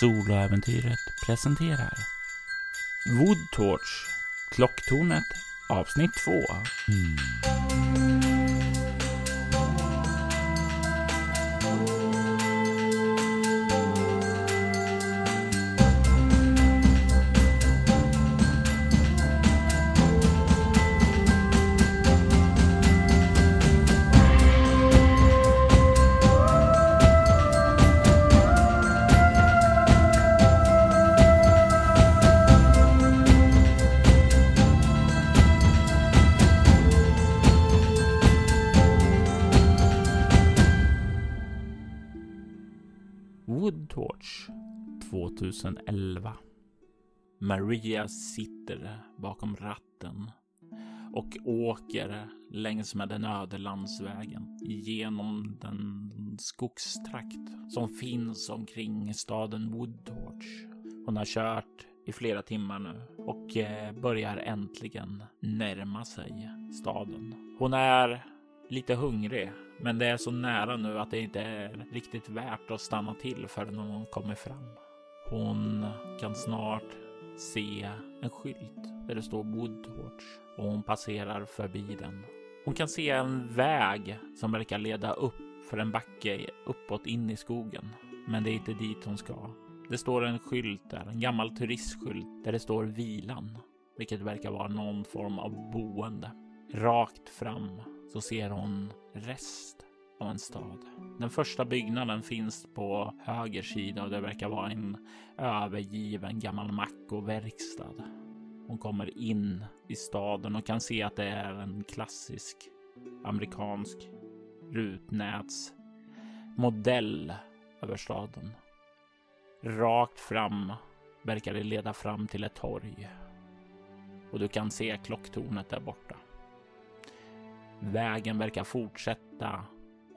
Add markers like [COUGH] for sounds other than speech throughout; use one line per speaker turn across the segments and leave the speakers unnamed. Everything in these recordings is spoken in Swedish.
Soloäventyret presenterar Woodtorch, Klocktornet, avsnitt 2. Mm. Maria sitter bakom ratten och åker längs med den öde landsvägen genom den skogstrakt som finns omkring staden Woodtorch. Hon har kört i flera timmar nu och eh, börjar äntligen närma sig staden. Hon är lite hungrig men det är så nära nu att det inte är riktigt värt att stanna till förrän hon kommer fram. Hon kan snart se en skylt där det står Woodtorch och hon passerar förbi den. Hon kan se en väg som verkar leda upp för en backe uppåt in i skogen. Men det är inte dit hon ska. Det står en skylt där, en gammal turistskylt där det står Vilan, vilket verkar vara någon form av boende. Rakt fram så ser hon rest av en stad. Den första byggnaden finns på höger sida och det verkar vara en övergiven gammal mack och verkstad. Hon kommer in i staden och kan se att det är en klassisk amerikansk rutnätsmodell över staden. Rakt fram verkar det leda fram till ett torg och du kan se klocktornet där borta. Vägen verkar fortsätta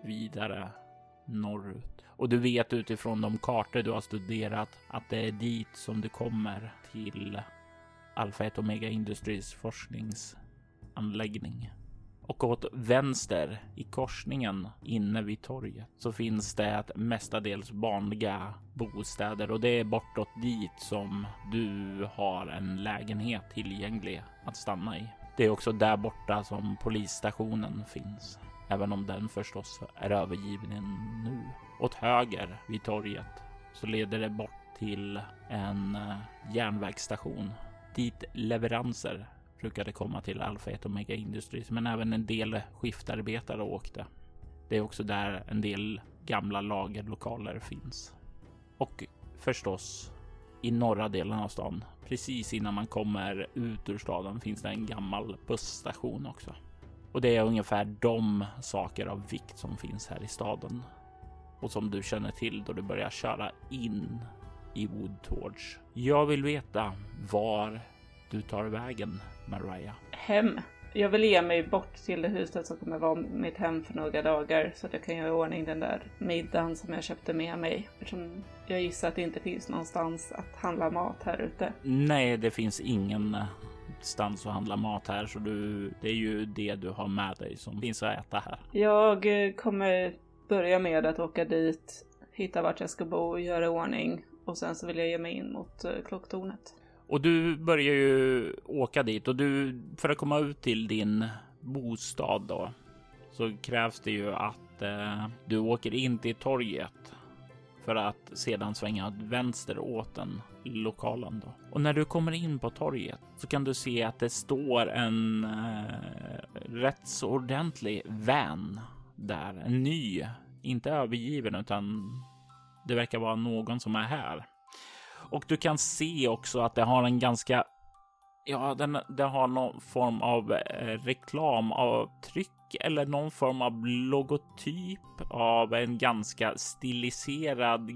vidare norrut och du vet utifrån de kartor du har studerat att det är dit som du kommer till Alpha 1 Omega Industries forskningsanläggning. Och åt vänster i korsningen inne vid torget så finns det mestadels vanliga bostäder och det är bortåt dit som du har en lägenhet tillgänglig att stanna i. Det är också där borta som polisstationen finns, även om den förstås är övergiven nu. Åt höger vid torget så leder det bort till en eh, järnvägsstation dit leveranser brukade komma till Alpha 1 Omega Industries, men även en del skiftarbetare åkte. Det är också där en del gamla lagerlokaler finns. Och förstås i norra delen av stan. Precis innan man kommer ut ur staden finns det en gammal busstation också. Och det är ungefär de saker av vikt som finns här i staden och som du känner till då du börjar köra in i Woodtorch. Jag vill veta var du tar vägen, Mariah.
Hem. Jag vill ge mig bort till det huset som kommer vara mitt hem för några dagar så att jag kan göra i ordning den där middagen som jag köpte med mig. Eftersom jag gissar att det inte finns någonstans att handla mat här ute.
Nej, det finns ingen stans att handla mat här så du, det är ju det du har med dig som finns att äta här.
Jag eh, kommer börja med att åka dit, hitta vart jag ska bo, göra ordning och sen så vill jag ge mig in mot eh, klocktornet.
Och du börjar ju åka dit och du för att komma ut till din bostad då så krävs det ju att eh, du åker in till torget för att sedan svänga vänster åt den lokalen då. Och när du kommer in på torget så kan du se att det står en eh, rätt så ordentlig van där. En ny, inte övergiven utan det verkar vara någon som är här. Och du kan se också att det har en ganska Ja, den, den har någon form av eh, reklamavtryck eller någon form av logotyp av en ganska stiliserad.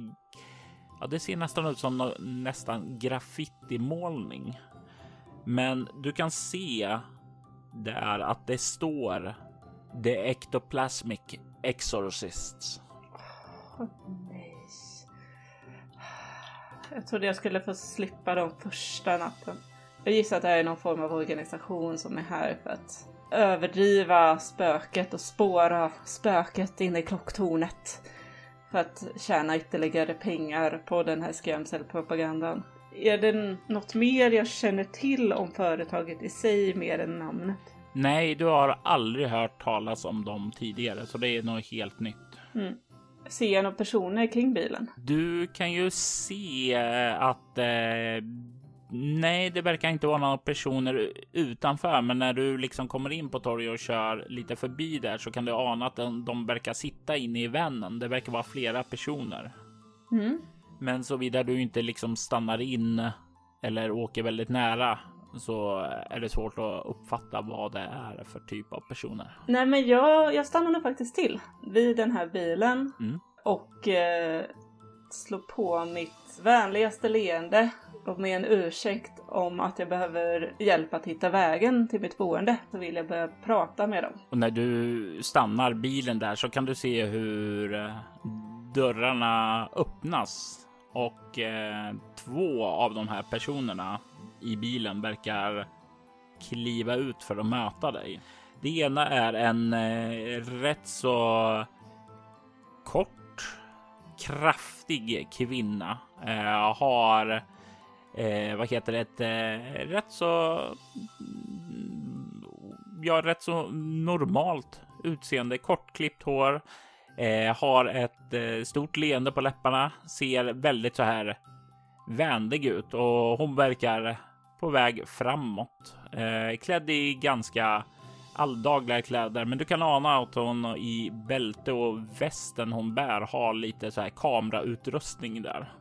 Ja, det ser nästan ut som nästan graffitimålning. Men du kan se där att det står The Ectoplasmic Exorcists.
Oh, nej. Jag trodde jag skulle få slippa dem första natten. Jag gissar att det här är någon form av organisation som är här för att överdriva spöket och spåra spöket inne i klocktornet för att tjäna ytterligare pengar på den här skrämselpropagandan. Är det något mer jag känner till om företaget i sig mer än namnet?
Nej, du har aldrig hört talas om dem tidigare, så det är något helt nytt.
Mm. Ser jag några personer kring bilen?
Du kan ju se att eh, nej, det verkar inte vara några personer utanför, men när du liksom kommer in på torget och kör lite förbi där så kan du ana att de, de verkar sitta inne i vännen. Det verkar vara flera personer.
Mm.
Men såvida du inte liksom stannar in eller åker väldigt nära så är det svårt att uppfatta vad det är för typ av personer.
Nej, men jag, jag stannar nog faktiskt till vid den här bilen
Mm.
och eh, slår på mitt vänligaste leende och med en ursäkt om att jag behöver hjälp att hitta vägen till mitt boende så vill jag börja prata med dem.
Och när du stannar bilen där så kan du se hur eh, dörrarna öppnas och eh, två av de här personerna i bilen verkar kliva ut för att möta dig. Det ena är en eh, rätt så kort, kraftig kvinna. Eh, har, eh, vad heter det, ett eh, rätt så mm, ja, rätt så normalt utseende, kortklippt hår, eh, har ett eh, stort leende på läpparna, ser väldigt så här vänlig ut och hon verkar på väg framåt. Eh, klädd i ganska alldagliga kläder, men du kan ana att hon i bälte och västen hon bär har lite så här kamerautrustning där.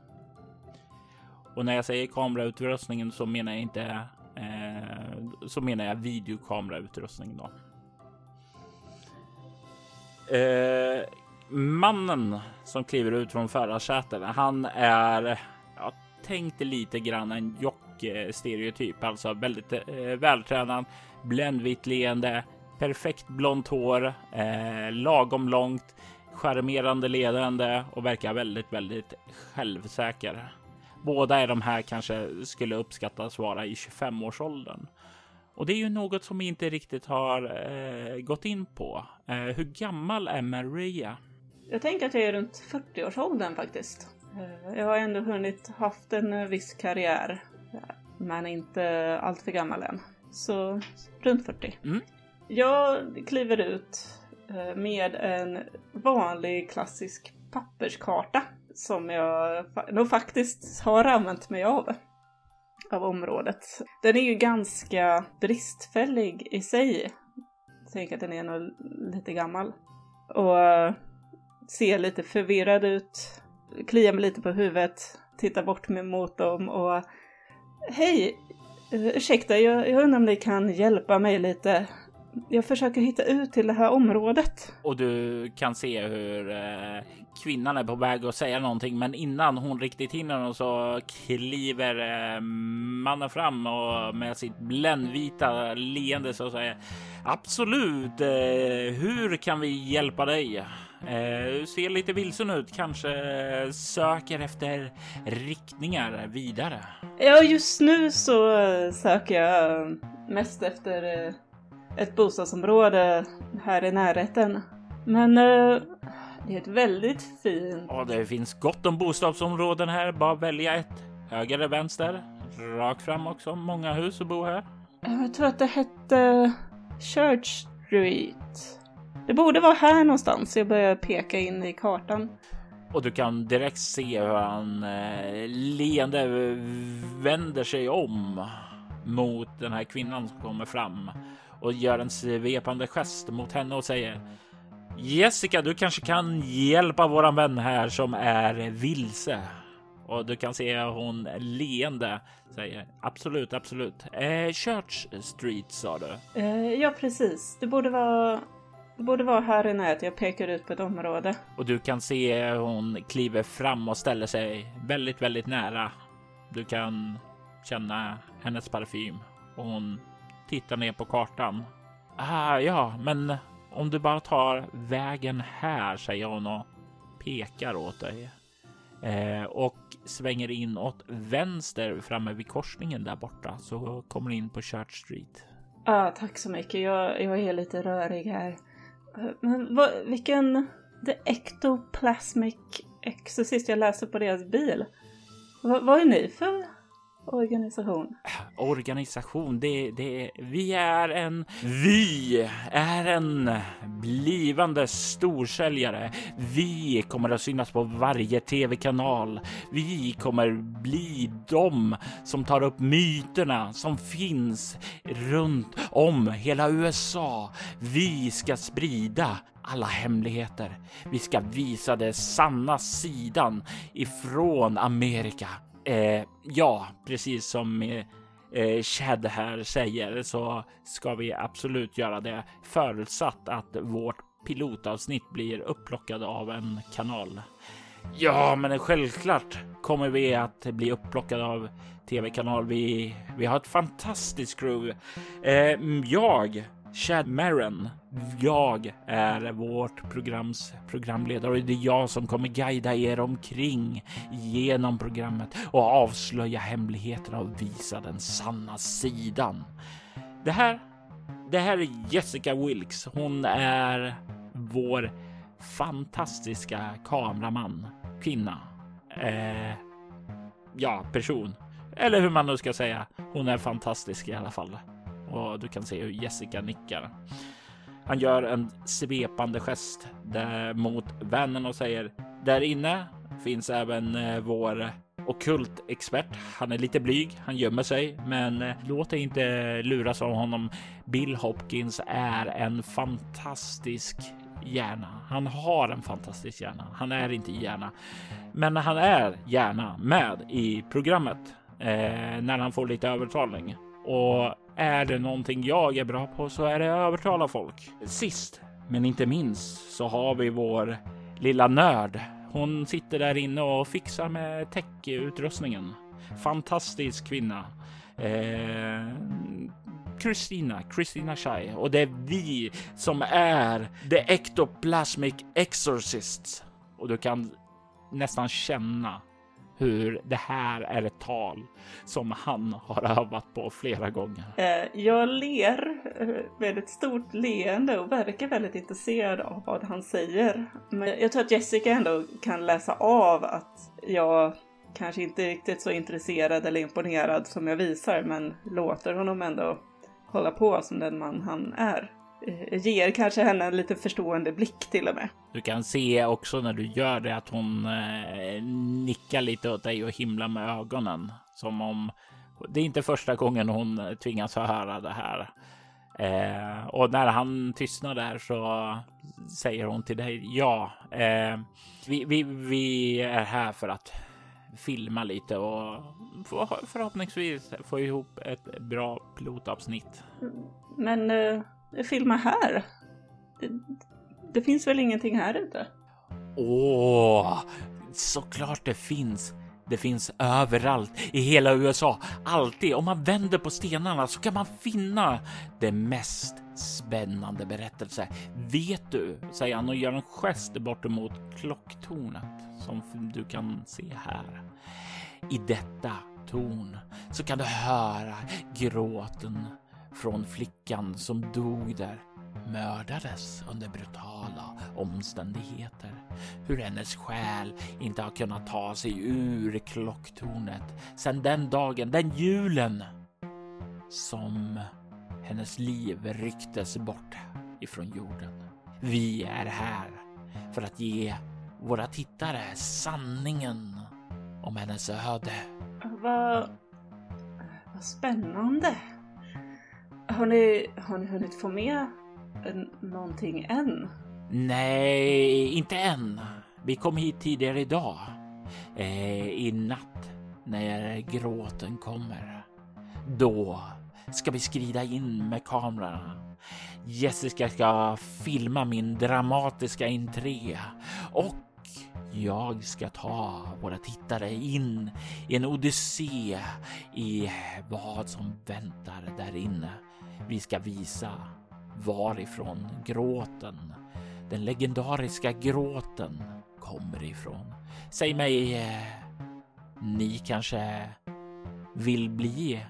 Och när jag säger kamerautrustningen så menar jag inte eh, så menar jag videokamerautrustning då. Eh, mannen som kliver ut från förarsätet, han är, jag tänkte lite grann en jock-stereotyp, alltså väldigt eh, vältränad, bländvitt leende, perfekt blont hår, eh, lagom långt, charmerande ledande och verkar väldigt, väldigt självsäker. Båda är de här kanske skulle uppskattas vara i 25-årsåldern. Och det är ju något som vi inte riktigt har eh, gått in på. Eh, hur gammal är Maria?
Jag tänker att jag är runt 40-årsåldern faktiskt. Eh, Jag har ändå hunnit haft en viss karriär, men inte allt för gammal än. Så runt 40.
Mm.
Jag kliver ut eh, med en vanlig klassisk papperskarta som jag nog faktiskt har använt mig av. Av området. Den är ju ganska bristfällig i sig. Jag tänker att den är nog lite gammal. Och eh, ser lite förvirrad ut. Kliar mig lite på huvudet. Tittar bort mig mot dem och Hej! Ursäkta, jag, jag undrar om ni kan hjälpa mig lite. Jag försöker hitta ut till det här området.
Och du kan se hur eh, kvinnan är på väg att säga någonting, men innan hon riktigt hinner och så kliver eh, mannen fram och med sitt bländvita leende så säger absolut. Eh, hur kan vi hjälpa dig? Eh, du ser lite vilsen ut, kanske söker efter riktningar vidare.
Ja, just nu så söker jag mest efter eh, ett bostadsområde här i närheten. Men eh, det är ett väldigt fint...
Ja, det finns gott om bostadsområden här. Bara välja ett. Höger eller vänster. Rakt fram också. Många hus att bo här.
Jag tror att det hette Church Street. Det borde vara här någonstans. Jag börjar peka in i kartan.
Och du kan direkt se hur han eh, leende vänder sig om mot den här kvinnan som kommer fram och gör en svepande gest mot henne och säger Jessica, du kanske kan hjälpa våran vän här som är vilse. Och du kan se hon leende säger absolut, absolut. Eh, Church Street sa du.
Eh, ja, precis. Det borde vara... Det borde vara här i närheten. Jag pekar ut på ett område.
Och du kan se hon kliver fram och ställer sig väldigt, väldigt nära. Du kan känna hennes parfym och hon tittar ner på kartan. Ah, ja, men om du bara tar vägen här, säger hon och pekar åt dig. Eh, och svänger in åt vänster framme vid korsningen där borta så kommer du in på Church Street.
Ah, tack så mycket. Jag, jag är lite rörig här. Eh, men vad, vilken... The Ectoplasmic Exorcist. Jag läste på deras bil. Va, vad är ni för organisation?
Organisation, det, det, vi är en, vi är en blivande storsäljare. Vi kommer att synas på varje tv-kanal. Vi kommer bli de som tar upp myterna som finns runt om hela USA. Vi ska sprida alla hemligheter. Vi ska visa den sanna sidan ifrån Amerika. Eh, ja, precis som eh, eh, Chad här säger så ska vi absolut göra det förutsatt att vårt pilotavsnitt blir upplockad av en kanal. Ja, men självklart kommer vi att bli upplockade av tv-kanal. Vi, vi har ett fantastiskt crew. Eh, jag Chad Maron. Jag är vårt programs programledare och det är jag som kommer guida er omkring genom programmet och avslöja hemligheterna och visa den sanna sidan. Det här, det här är Jessica Wilkes. Hon är vår fantastiska kameraman, kvinna, eh, ja, person eller hur man nu ska säga. Hon är fantastisk i alla fall och du kan se hur Jessica nickar. Han gör en svepande gest där mot vännen och säger där inne finns även eh, vår okult expert. Han är lite blyg, han gömmer sig, men eh, låt dig inte luras av honom. Bill Hopkins är en fantastisk hjärna. Han har en fantastisk hjärna. Han är inte hjärna, men han är gärna med i programmet eh, när han får lite övertalning och är det någonting jag är bra på så är det att övertala folk. Sist men inte minst så har vi vår lilla nörd. Hon sitter där inne och fixar med täckutrustningen. Fantastisk kvinna. Kristina, eh, Kristina Shai och det är vi som är The Ectoplasmic Exorcists. Och du kan nästan känna hur det här är ett tal som han har övat på flera gånger.
Eh, jag ler väldigt med ett stort leende och verkar väldigt intresserad av vad han säger. Men jag tror att Jessica ändå kan läsa av att jag kanske inte är riktigt så intresserad eller imponerad som jag visar, men låter honom ändå hålla på som den man han är. Eh, ger kanske henne en lite förstående blick till och med.
Du kan se också när du gör det att hon eh, nickar lite åt dig och himlar med ögonen som om det är inte första gången hon tvingas höra det här. Eh, och när han tystnar där så säger hon till dig ja, eh, vi, vi, vi är här för att filma lite och förhoppningsvis få ihop ett bra pilotavsnitt.
Men eh, filma här? Det, det finns väl ingenting här ute?
Åh, såklart det finns. Det finns överallt i hela USA. Alltid om man vänder på stenarna så kan man finna det mest spännande berättelse. Vet du, säger han och gör en gest bort emot klocktornet som du kan se här. I detta torn så kan du höra gråten från flickan som dog där mördades under brutala omständigheter. Hur hennes själ inte har kunnat ta sig ur klocktornet sedan den dagen, den julen som hennes liv rycktes bort ifrån jorden. Vi är här för att ge våra tittare sanningen om hennes öde.
Vad, vad spännande. Har ni, har ni hunnit få med någonting än?
Nej, inte än. Vi kom hit tidigare idag. Eh, I natt när gråten kommer. Då ska vi skrida in med kamerorna. Jessica ska filma min dramatiska entré och jag ska ta våra tittare in i en odyssé i vad som väntar där inne. Vi ska visa varifrån gråten, den legendariska gråten, kommer ifrån. Säg mig, eh, ni kanske vill bli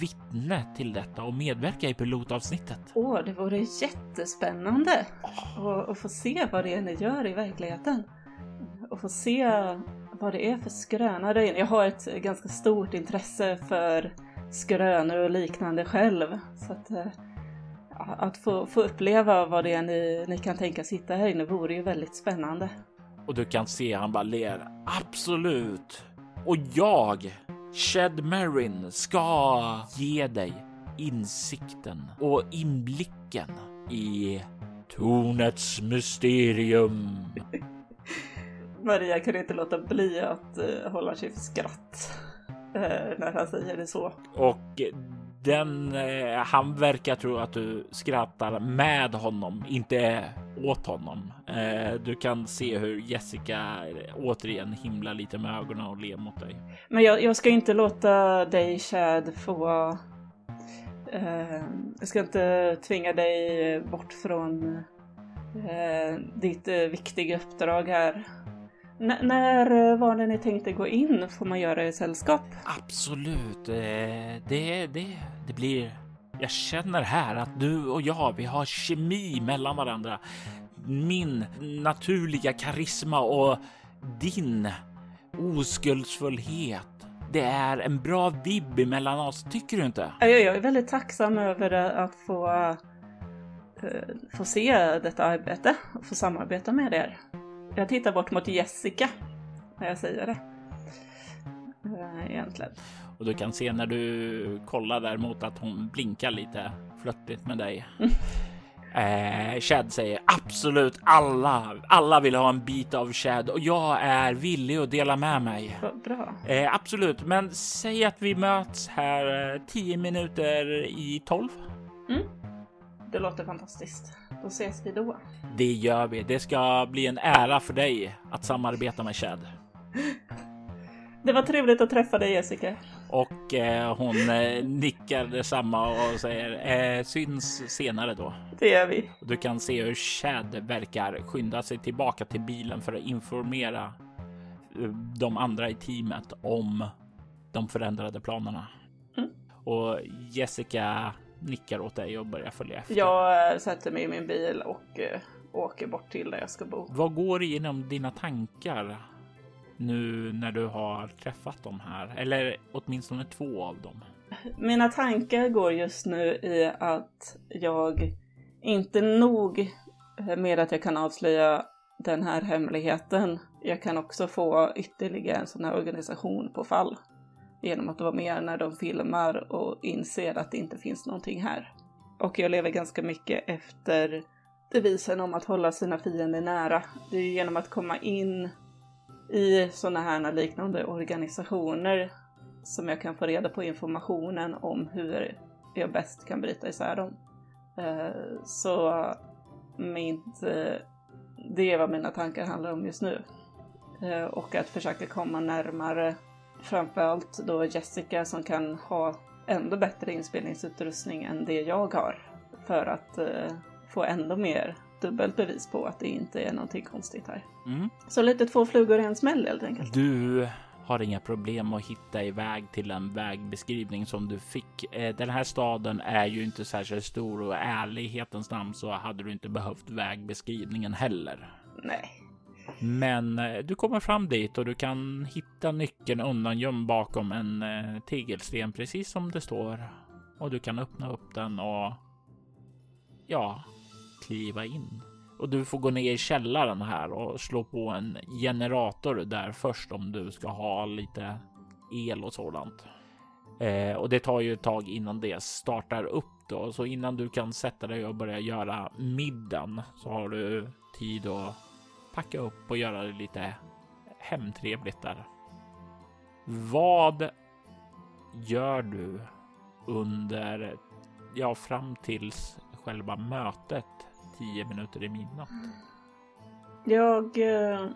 vittne till detta och medverka i pilotavsnittet.
Åh, det vore jättespännande att, att få se vad det är ni gör i verkligheten. Och få se vad det är för skröna där inne. Jag har ett ganska stort intresse för skrönor och liknande själv. Så att, eh, att få, få uppleva vad det är ni, ni kan tänka sitta här inne vore ju väldigt spännande.
Och du kan se han bara ler. Absolut. Och jag, Shed Marin, ska ge dig insikten och inblicken i tornets mysterium. [LAUGHS]
Maria kan inte låta bli att uh, hålla sig för skratt när han säger det så.
Och den, uh, han verkar tro att du skrattar med honom, inte åt honom. Du kan se hur Jessica återigen himlar lite med ögonen och ler mot dig.
Men jag, jag ska inte låta dig Chad få jag ska inte tvinga dig bort från ditt viktiga uppdrag här. N när eh, var det ni tänkte gå in? Får man göra i sällskap?
Absolut. Det, det, det, det blir... Jag känner här att du och jag, vi har kemi mellan varandra. Min naturliga karisma och din oskuldsfullhet. Det är en bra vibb mellan oss, tycker du inte?
Jag är väldigt tacksam över att få, eh, få se detta arbete och få samarbeta med er. Jag tittar bort mot Jessica när jag säger det. Eh, egentligen.
Och du kan se när du kollar däremot att hon blinkar lite flörtigt med dig. [LAUGHS] Eh, Chad säger absolut alla. Alla vill ha en bit av Chad och jag är villig att dela med mig.
Bra.
Eh, absolut, men säg att vi möts här eh, tio minuter i tolv.
Mm. Det låter fantastiskt. Då ses vi då.
Det gör vi. Det ska bli en ära för dig att samarbeta med Chad.
Det var trevligt att träffa dig Jessica.
Och eh, hon eh, nickar detsamma och säger eh, syns senare då.
Det gör vi.
Du kan se hur Chad verkar skynda sig tillbaka till bilen för att informera eh, de andra i teamet om de förändrade planerna. Mm. Och Jessica nickar åt dig och börjar följa efter.
Jag äh, sätter mig i min bil och äh, åker bort till där jag ska bo.
Vad går igenom dina tankar nu när du har träffat dem här? Eller åtminstone två av dem?
Mina tankar går just nu i att jag inte nog med att jag kan avslöja den här hemligheten. Jag kan också få ytterligare en sån här organisation på fall genom att vara med när de filmar och inser att det inte finns någonting här. Och jag lever ganska mycket efter devisen om att hålla sina fiender nära. Det är genom att komma in i sådana här liknande organisationer som jag kan få reda på informationen om hur jag bäst kan bryta isär dem. Eh, så mitt, eh, det är vad mina tankar handlar om just nu. Eh, och att försöka komma närmare framförallt då Jessica som kan ha ändå bättre inspelningsutrustning än det jag har för att eh, få ändå mer dubbelt bevis på att det inte är någonting konstigt här. Mm. Så lite två flugor i en smäll helt enkelt.
Du har inga problem att hitta iväg till en vägbeskrivning som du fick. Eh, den här staden är ju inte särskilt stor och ärlighetens namn så hade du inte behövt vägbeskrivningen heller.
Nej,
men eh, du kommer fram dit och du kan hitta nyckeln undangömd bakom en eh, tegelsten precis som det står. Och du kan öppna upp den och ja, kliva in. Och du får gå ner i källaren här och slå på en generator där först om du ska ha lite el och sådant. Eh, och det tar ju ett tag innan det startar upp då, så innan du kan sätta dig och börja göra middagen så har du tid att packa upp och göra det lite hemtrevligt där. Vad gör du under, ja, fram tills själva mötet tio minuter i midnatt?
Jag eh,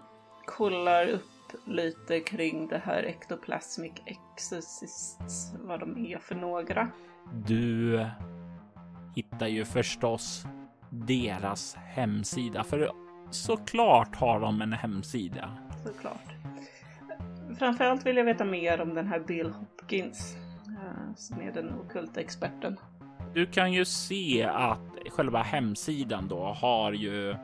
kollar upp lite kring det här Ectoplasmic Exorcists, vad de är för några.
Du hittar ju förstås deras hemsida, för Såklart har de en hemsida.
Såklart. Framförallt vill jag veta mer om den här Bill Hopkins. eh, som är den okulta experten.
Du kan ju se att själva hemsidan då har ju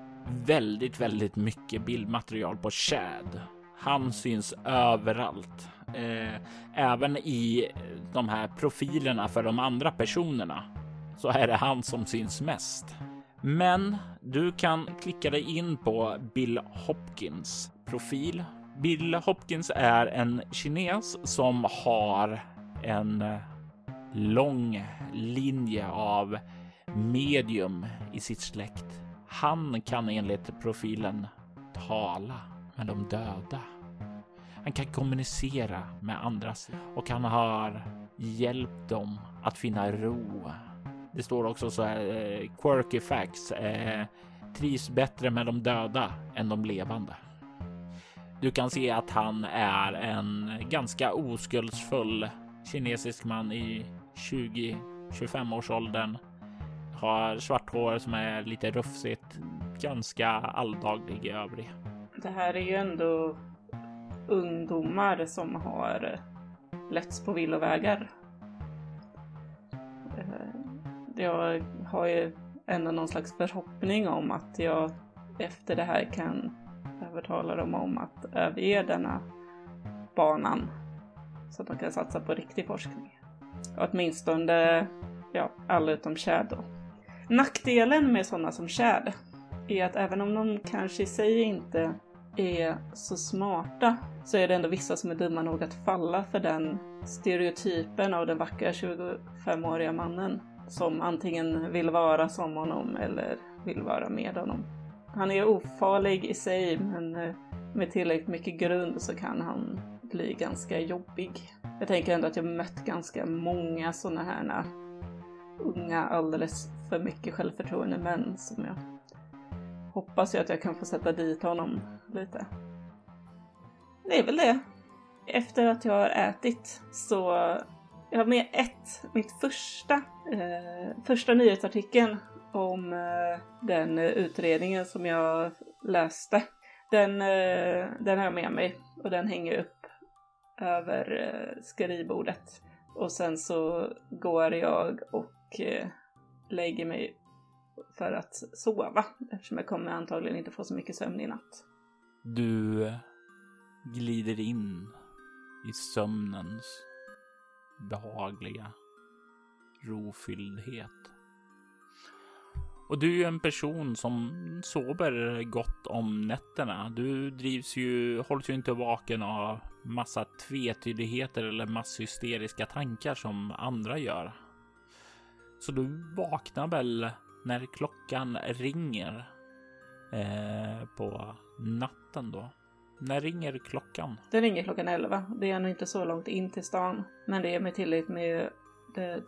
väldigt, väldigt mycket bildmaterial på Chad. Han syns överallt. Eh, även i de här profilerna för de andra personerna så är det han som syns mest. Men du kan klicka dig in på Bill Hopkins profil. Bill Hopkins är en kines som har en lång linje av medium i sitt släkt. Han kan enligt profilen tala med de döda. Han kan kommunicera med andra och han har hjälpt dem att finna ro. Det står också så här eh, quirky facts. Eh, trivs bättre med de döda än de levande. Du kan se att han är en ganska oskuldsfull kinesisk man i 20-25 års åldern. Har svart hår som är lite rufsigt. Ganska alldaglig i övrigt.
Det här är ju ändå ungdomar som har letts på villovägar. Jag har ju ändå någon slags förhoppning om att jag efter det här kan övertala dem om att överge denna banan så att de kan satsa på riktig forskning. Åtminstone, ja, alla utom Chad då. Nackdelen med sådana som Chad är att även om de kanske i sig inte är så smarta så är det ändå vissa som är dumma nog att falla för den stereotypen av den vackra 25-åriga mannen som antingen vill vara som honom eller vill vara med honom. Han är ofarlig i sig men eh, med tillräckligt mycket grund så kan han bli ganska jobbig. Jag tänker ändå att jag mött ganska många sådana här unga, alldeles för mycket självförtroende män som jag hoppas ju att jag kan få sätta dit honom lite. Det är väl det. Efter att jag har ätit så jag har med ett, mitt första, eh, första nyhetsartikeln om eh, den utredningen som jag läste. Den, eh, den har jag med mig och den hänger upp över eh, skrivbordet. Och sen så går jag och eh, lägger mig för att sova eftersom jag kommer antagligen inte få så mycket sömn i natt.
Du eh, glider in i sömnens behagliga rofylldhet. Och du är ju en person som sover gott om nätterna. Du drivs ju, hålls ju inte vaken av massa tvetydigheter eller masshysteriska tankar som andra gör. Så du vaknar väl när klockan ringer eh, på natten då. När ringer klockan?
Den ringer klockan 11. Det är nog inte så långt in till stan. Men det är mig tillräckligt med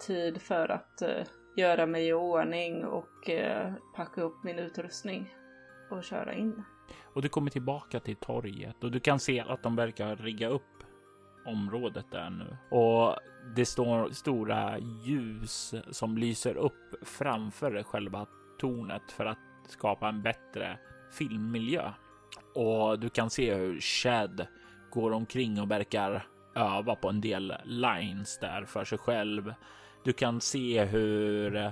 tid för att eh, göra mig i ordning och eh, packa upp min utrustning och köra in.
Och du kommer tillbaka till torget och du kan se att de verkar rigga upp området där nu. Och det står stora ljus som lyser upp framför själva tornet för att skapa en bättre filmmiljö. Och du kan se hur Chad går omkring och verkar öva på en del lines där för sig själv. Du kan se hur eh,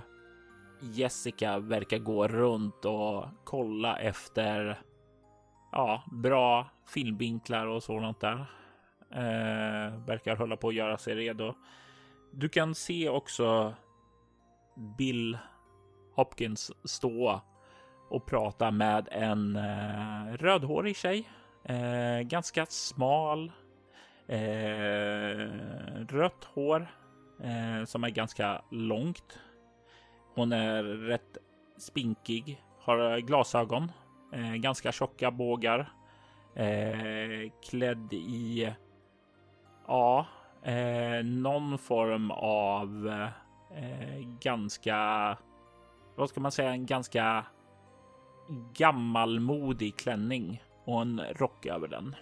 Jessica verkar gå runt och kolla efter ja, bra filmvinklar och sådant där. Eh, verkar hålla på att göra sig redo. Du kan se också Bill Hopkins stå och prata med en eh, rödhårig tjej. Eh, ganska smal. Eh, rött hår eh, som är ganska långt. Hon är rätt spinkig, har glasögon, eh, ganska tjocka bågar, eh, klädd i ja, eh, någon form av eh, ganska, vad ska man säga, en ganska gammalmodig klänning och en rock över den.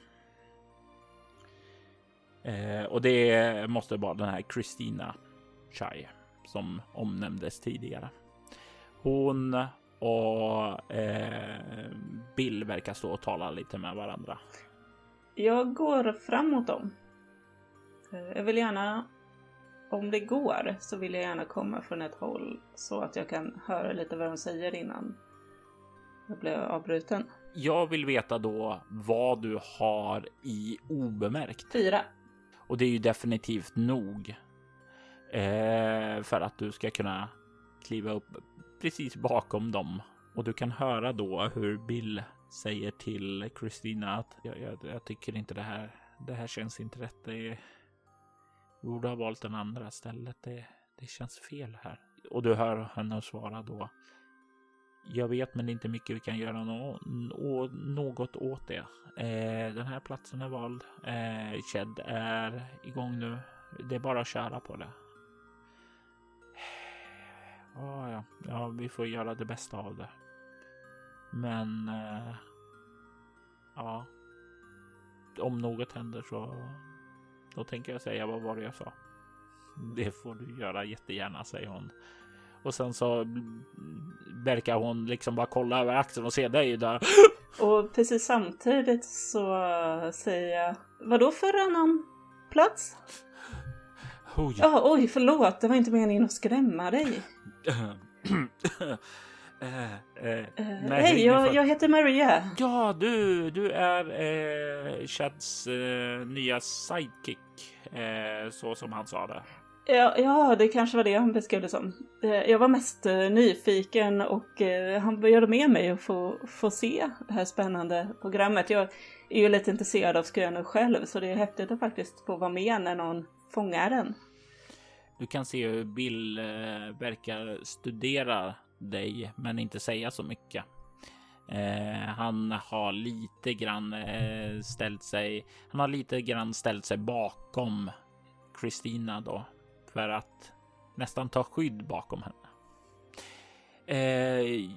Eh, och det måste vara den här Christina Chai som omnämndes tidigare. Hon och eh, Bill verkar stå och tala lite med varandra.
Jag går fram mot dem. Eh, jag vill gärna om det går så vill jag gärna komma från ett håll så att jag kan höra lite vad de säger innan jag blir avbruten.
Jag vill veta då vad du har i obemärkt.
Fyra.
Och det är ju definitivt nog eh, för att du ska kunna kliva upp precis bakom dem. Och du kan höra då hur Bill säger till Kristina att jag, jag, jag, tycker inte det här. Det här känns inte rätt. Det är, borde ha valt den andra stället. Det, det känns fel här. Och du hör henne svara då. Jag vet, men det är inte mycket vi kan göra no no något åt det. Eh, den här platsen är vald. Eh, Ched är igång nu. Det är bara att köra på det. [SIGHS] Oh, ja. ja, vi får göra det bästa av det. Men eh, ja, om något händer så då tänker jag säga vad var det jag sa. Det får du göra jättegärna, säger hon. Och sen så verkar hon liksom bara kolla över axeln och se dig där.
Och precis samtidigt så säger jag, vadå för annan plats? Oj. Ja, oj, förlåt, det var inte meningen att skrämma dig. [CLEARS THROAT] Uh, uh, Hej, jag, jag, heter Maria.
Ja, du, du är uh, Chads uh, nya sidekick, så som han sa det.
Ja, ja, det kanske var det han beskrev det som. Eh, jag var mest eh, nyfiken och eh, han började med mig att få, få se det här spännande programmet. Jag är ju lite intresserad av skrönor själv, så det är häftigt att faktiskt få vara med när någon fångar den.
Du kan se hur Bill verkar studera dig, men inte säga så mycket. Eh, han har lite grann eh, ställt sig. Han har lite grann ställt sig bakom Kristina då för att nästan ta skydd bakom henne. Eh,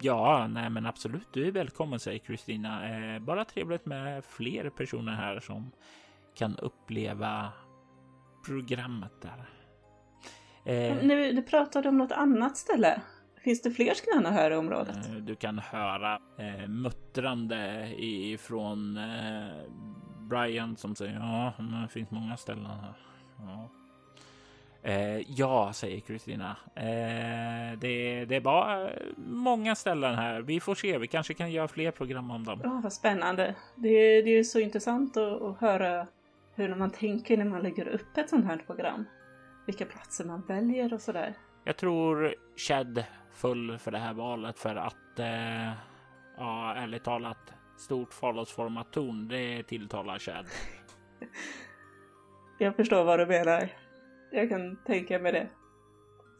ja, nej, men absolut. Du är välkommen, säger Kristina. Eh, bara trevligt med fler personer här som kan uppleva programmet där.
Eh, nu, du pratade om något annat ställe. Finns det fler skrönor här i området? Eh,
du kan höra eh, muttrande ifrån eh, Brian som säger ja, det finns många ställen här. Ja, eh, ja säger Kristina. Eh, det, det är bara många ställen här. Vi får se. Vi kanske kan göra fler program om dem.
Ja, oh, vad spännande. Det, det är så intressant att, att höra hur man tänker när man lägger upp ett sånt här program. Vilka platser man väljer och sådär.
Jag tror Chad full för det här valet för att eh, ja, ärligt talat stort fallosformat torn, det tilltalar Chad. [LAUGHS]
Jag förstår vad du menar. Jag kan tänka mig det.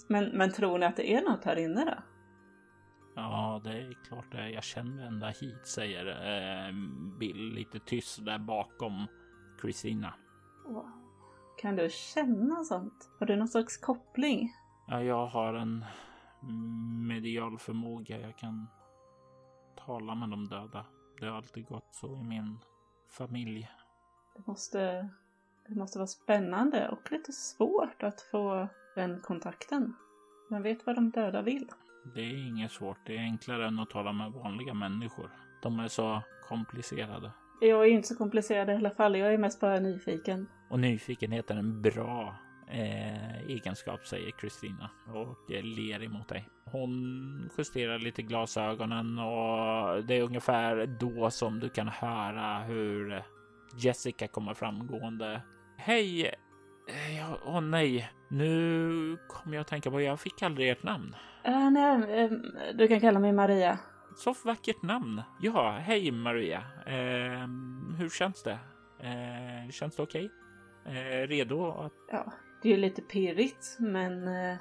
Men, men tror ni att det är något här inne då?
Ja, det är klart det. Jag känner ända hit, säger eh, Bill lite tyst där bakom Christina.
Wow. Kan du känna sånt? Har du någon slags koppling?
Ja, jag har en medial förmåga. Jag kan tala med de döda. Det har alltid gått så i min familj.
Det måste, det måste vara spännande och lite svårt att få den kontakten. Man vet vad de döda vill.
Det är inget svårt. Det är enklare än att tala med vanliga människor. De är så komplicerade.
Jag är inte så komplicerad i alla fall. Jag är mest bara nyfiken.
Och nyfikenhet är en bra eh, egenskap, säger Kristina och eh, ler emot dig. Hon justerar lite glasögonen och det är ungefär då som du kan höra hur Jessica kommer framgående. Hej! Eh, ja, åh nej, nu kommer jag att tänka på, jag fick aldrig ert namn.
Uh, nej, uh, du kan kalla mig Maria.
Så vackert namn. Ja, hej Maria. Uh, hur känns det? Uh, känns det okej? Okay? redo att...
Ja, det är ju lite pirrigt men eh,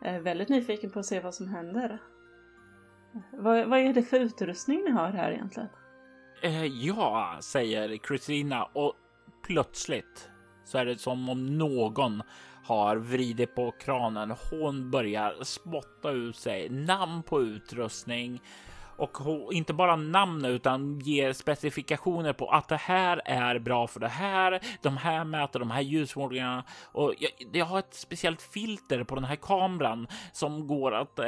jag är väldigt nyfiken på att se vad som händer. Vad, vad är det för utrustning ni har här egentligen?
Eh, ja, säger Christina och plötsligt så är det som om någon har vridit på kranen. Hon börjar spotta ut sig namn på utrustning och inte bara namn utan ger specifikationer på att det här är bra för det här. De här mäter de här ljusvågorna och jag, jag har ett speciellt filter på den här kameran som går att eh,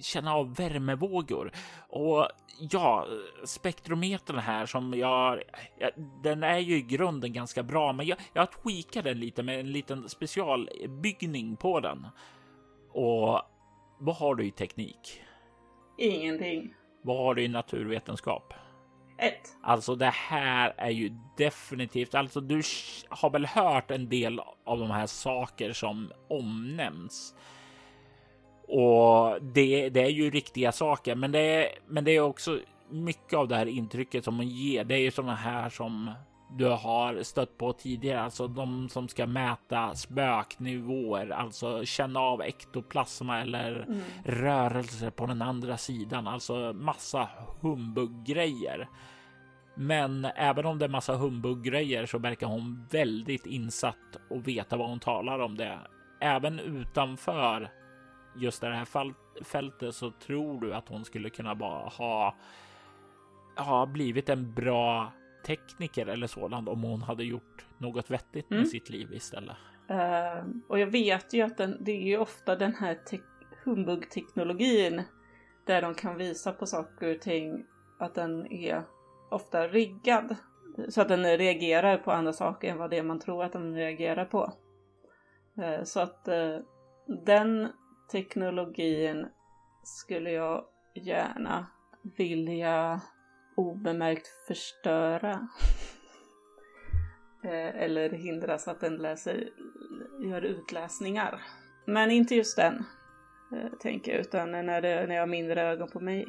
känna av värmevågor och ja, spektrometern här som jag, jag, den är ju i grunden ganska bra, men jag, jag har den lite med en liten specialbyggning på den. Och vad har du i teknik?
Ingenting.
Vad har du i naturvetenskap?
Ett.
Alltså det här är ju definitivt, alltså du har väl hört en del av de här saker som omnämns. Och det, det är ju riktiga saker, men det är, men det är också mycket av det här intrycket som man ger. Det är ju sådana här som du har stött på tidigare, alltså de som ska mäta spöknivåer, alltså känna av ektoplasma eller mm. rörelser på den andra sidan, alltså massa humbug-grejer. Men även om det är massa humbug-grejer så verkar hon väldigt insatt och veta vad hon talar om det. Även utanför just det här fältet så tror du att hon skulle kunna bara ha, ha blivit en bra tekniker eller sådant om hon hade gjort något vettigt med mm. sitt liv istället.
Uh, och jag vet ju att den, det är ju ofta den här humbug-teknologin där de kan visa på saker och ting att den är ofta riggad så att den reagerar på andra saker än vad det är man tror att den reagerar på. Uh, så att uh, den teknologin skulle jag gärna vilja obemärkt förstöra. [LAUGHS] Eh, eller hindra så att den läser, gör utläsningar. Men inte just den, eh, tänker jag, utan när, det, när jag har mindre ögon på mig.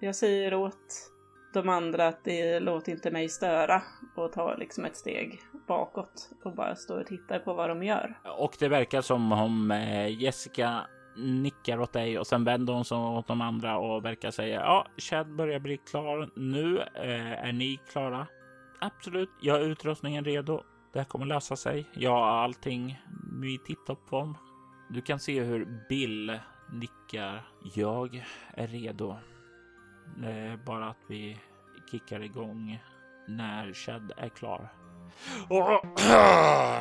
Jag säger åt de andra att det låter inte mig störa och ta liksom ett steg bakåt och bara stå och titta på vad de gör.
Och det verkar som om eh, Jessica nickar åt dig och sen vänder hon sig åt de andra och verkar säga ja, Chad börjar bli klar nu. Eh, är ni klara? Absolut, jag har utrustningen redo. Det här kommer lösa sig. Jag har allting i tipptopp form. Du kan se hur Bill nickar. Jag är redo. Det är bara att vi kickar igång när Chad är klar. Och,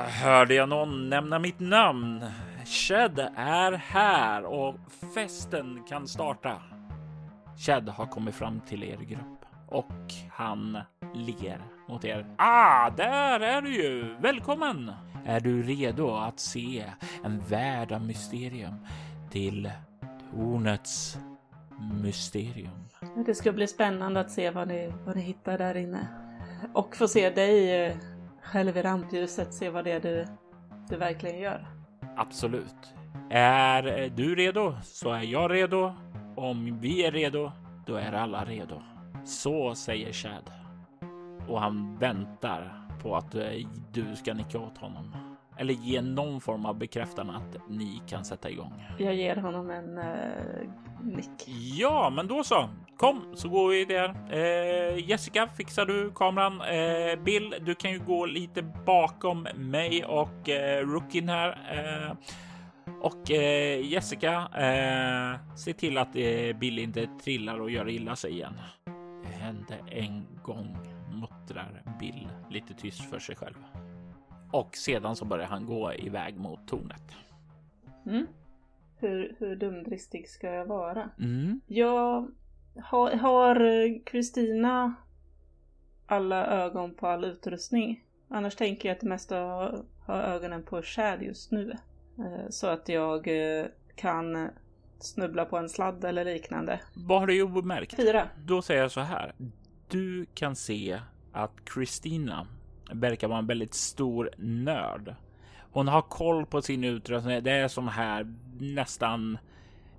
hörde jag någon nämna mitt namn? Shed är här och festen kan starta. Shed har kommit fram till er grupp och han ler mot er. Ah, där är du ju! Välkommen! Är du redo att se en värld av mysterium till tornets mysterium?
Det ska bli spännande att se vad ni, vad ni hittar där inne. Och få se dig eh, själv i rampljuset, se vad det är du, du verkligen gör.
Absolut. Är du redo så är jag redo. Om vi är redo, då är alla redo. Så säger Chad. Och han väntar på att eh, du ska nicka åt honom. Eller ge någon form av bekräftande att ni kan sätta igång.
Jag ger honom en uh, nick.
Ja, men då så. Kom så går vi där. Eh, Jessica, fixar du kameran? Eh, Bill, du kan ju gå lite bakom mig och eh, Rookin här. Eh, och eh, Jessica, eh, se till att eh, Bill inte trillar och gör illa sig igen. Det hände en gång, muttrar Bill lite tyst för sig själv. Och sedan så börjar han gå iväg mot tornet.
Mm. Hur, hur dumdristig ska jag vara?
Mm.
Jag har Kristina alla ögon på all utrustning? Annars tänker jag att det mesta har, ögonen på Shad just nu. Eh, så att jag eh, kan snubbla på en sladd eller liknande.
Vad har du obemärkt?
Fyra.
Då säger jag så här. Du kan se att Kristina verkar vara en väldigt stor nörd. Hon har koll på sin utrustning. Det är som här nästan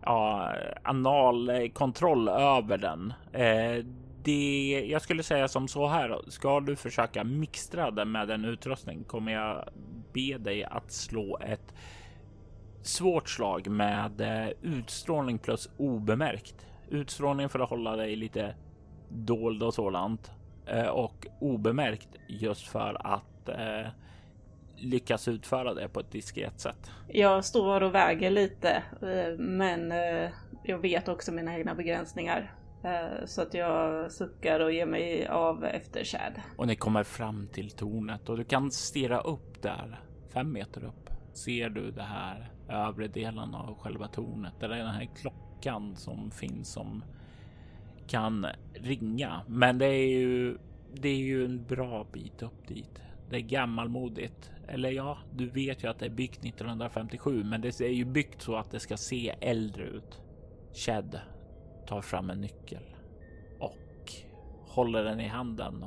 ja, analkontroll över den. Eh, det jag skulle säga som så här. Ska du försöka mixtra den med en utrustning kommer jag be dig att slå ett svårt slag med eh, utstrålning plus obemärkt. Utstrålning för att hålla dig lite dold och sådant och obemärkt just för att eh, lyckas utföra det på ett diskret sätt.
Jag står och väger lite, eh, men eh, jag vet också mina egna begränsningar. Eh, så att jag suckar och ger mig av efter Chad.
Och ni kommer fram till tornet och du kan stirra upp där, fem meter upp. Ser du det här övre delen av själva tornet? Där är den här klockan som finns som kan ringa. Men det är ju, det är ju en bra bit upp dit. Det är gammalmodigt. Eller ja, du vet ju att det är byggt 1957, men det är ju byggt så att det ska se äldre ut. Chad tar fram en nyckel och håller den i handen.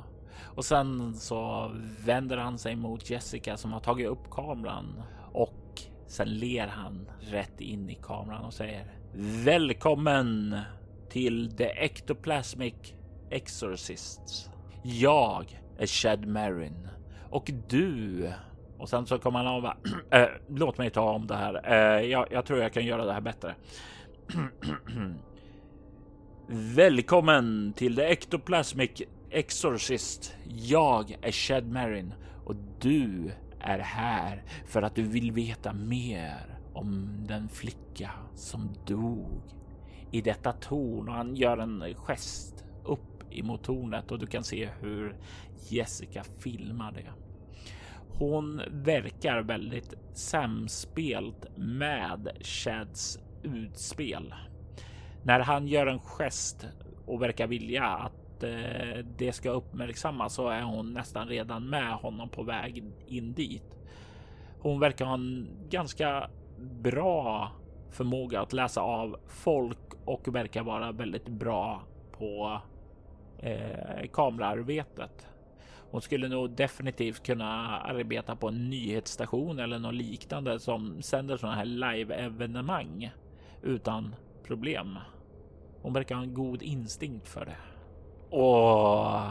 Och sen så vänder han sig mot Jessica som har tagit upp kameran och sen ler han rätt in i kameran och säger Välkommen till The Ectoplasmic Exorcists. Jag är Chad Marin och du och sen så kommer han av. [CLEARS THROAT] Äh, låt mig ta om det här. Äh, jag, jag tror jag kan göra det här bättre. [CLEARS THROAT] Välkommen till The Ectoplasmic Exorcist. Jag är Chad Marin och du är här för att du vill veta mer om den flicka som dog i detta torn och han gör en gest upp emot tornet och du kan se hur Jessica filmar det. Hon verkar väldigt samspelt med Chads utspel. När han gör en gest och verkar vilja att eh, det ska uppmärksammas så är hon nästan redan med honom på väg in dit. Hon verkar ha en ganska bra förmåga att läsa av folk och verkar vara väldigt bra på eh, kamerarbetet. Hon skulle nog definitivt kunna arbeta på en nyhetsstation eller något liknande som sänder sådana här live evenemang utan problem. Hon verkar ha en god instinkt för det. Och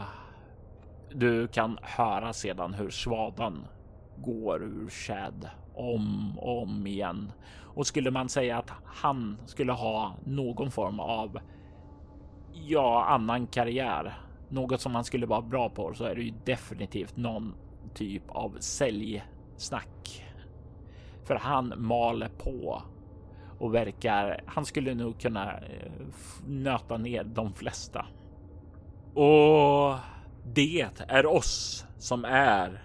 du kan höra sedan hur svadan går ur Chad om och om igen. Och skulle man säga att han skulle ha någon form av ja, annan karriär, något som han skulle vara bra på, så är det ju definitivt någon typ av säljsnack. För han maler på och verkar. Han skulle nog kunna eh, nöta ner de flesta. Och det är oss som är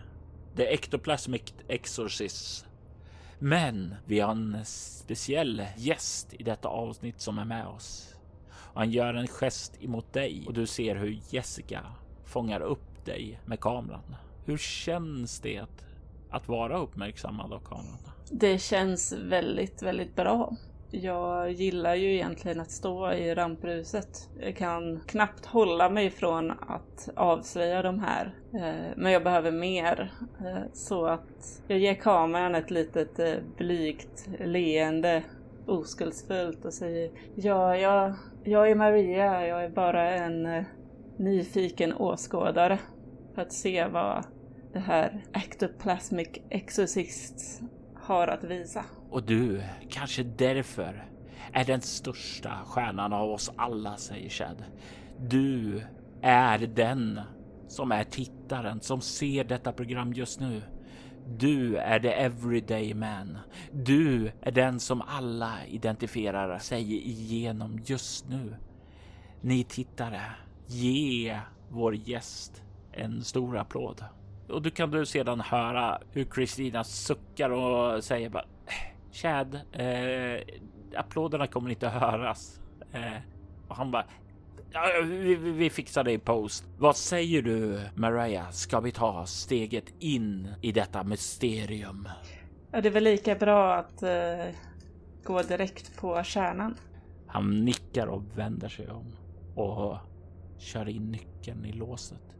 The Ectoplasmic Exorcist. Men vi har en speciell gäst i detta avsnitt som är med oss. Och han gör en gest emot dig och du ser hur Jessica fångar upp dig med kameran. Hur känns det att vara uppmärksammad av kameran?
Det känns väldigt, väldigt bra. Jag gillar ju egentligen att stå i rampruset. Jag kan knappt hålla mig från att avslöja de här. Eh, men jag behöver mer. Eh, så att jag ger kameran ett litet eh, blygt leende oskuldsfullt och säger Ja, jag, jag är Maria. Jag är bara en nyfiken åskådare för att se vad det här Ectoplasmic Exorcist har att visa.
Och du, kanske därför, är den största stjärnan av oss alla, säger Chad. Du är den som är tittaren som ser detta program just nu. Du är the everyday man. Du är den som alla identifierar sig igenom just nu. Ni tittare, ge vår gäst en stor applåd. Och du kan du sedan höra hur Kristina suckar och säger bara Chad, eh, applåderna kommer inte att höras. Eh, och han bara vi, vi fixar det i post. Vad säger du Mariah? Ska vi ta steget in i detta mysterium?
Ja, det är väl lika bra att uh, gå direkt på kärnan.
Han nickar och vänder sig om och kör in nyckeln i låset.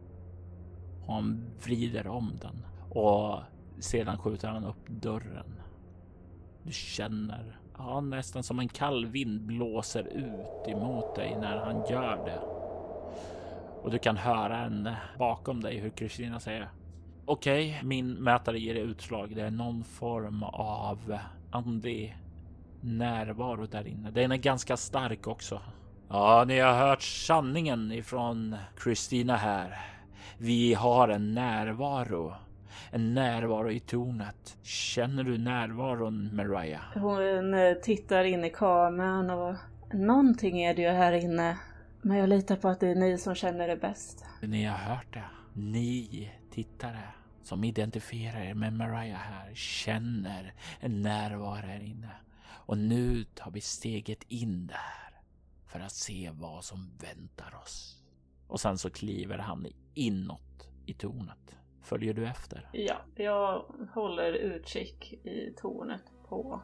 Och han vrider om den och sedan skjuter han upp dörren du känner ja, nästan som en kall vind blåser ut emot dig när han gör det. Och du kan höra en bakom dig hur Kristina säger Okej, okay, min mätare ger utslag. Det är någon form av andlig närvaro där inne. Den är ganska stark också. Ja, ni har hört sanningen ifrån Kristina här. Vi har en närvaro en närvaro i tornet. Känner du närvaron, Mariah?
Hon eh, tittar in i kameran och någonting är det ju här inne. Men jag litar på att det är ni som känner det bäst.
Ni har hört det. Ni tittare som identifierar er med Mariah här känner en närvaro här inne. Och nu tar vi steget in där för att se vad som väntar oss. Och sen så kliver han inåt i tornet. Följer du efter?
Ja, jag håller utkik i tornet på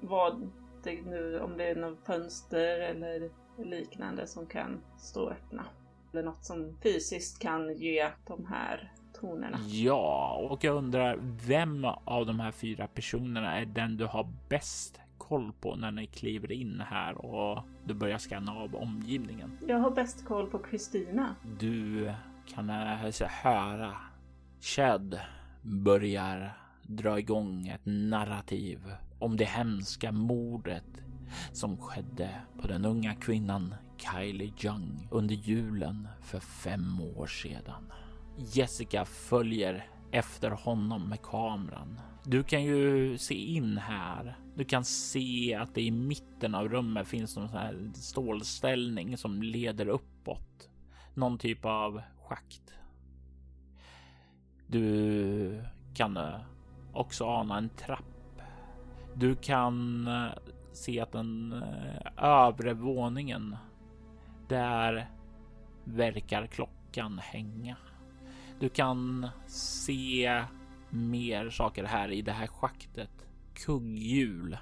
vad det nu, om det är något fönster eller liknande som kan stå öppna. Eller något som fysiskt kan ge de här tonerna.
Ja, och jag undrar vem av de här fyra personerna är den du har bäst koll på när ni kliver in här och du börjar scanna av omgivningen?
Jag har bäst koll på Kristina.
Du kan alltså höra Chad börjar dra igång ett narrativ om det hemska mordet som skedde på den unga kvinnan Kylie Young under julen för fem år sedan. Jessica följer efter honom med kameran. Du kan ju se in här. Du kan se att det i mitten av rummet finns någon sån här stålställning som leder uppåt. Någon typ av schakt. Du kan eh, också ana en trapp. Du kan eh, se att den eh, övre våningen där verkar klockan hänga. Du kan se mer saker här i det här schaktet. Kugghjul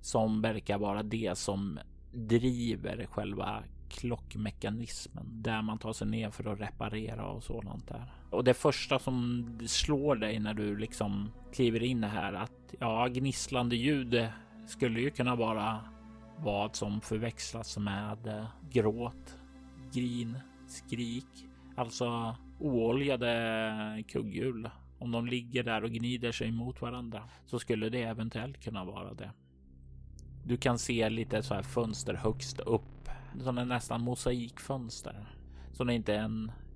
som verkar vara det som driver själva klockmekanismen där man tar sig ner för att reparera och sådant där. Och det första som slår dig när du liksom kliver in här att ja, gnisslande ljud skulle ju kunna vara vad som förväxlas med eh, gråt, grin, skrik, alltså ooljade kugghjul. Om de ligger där och gnider sig mot varandra så skulle det eventuellt kunna vara det. Du kan se lite så här fönster högst upp som är nästan mosaikfönster som det inte är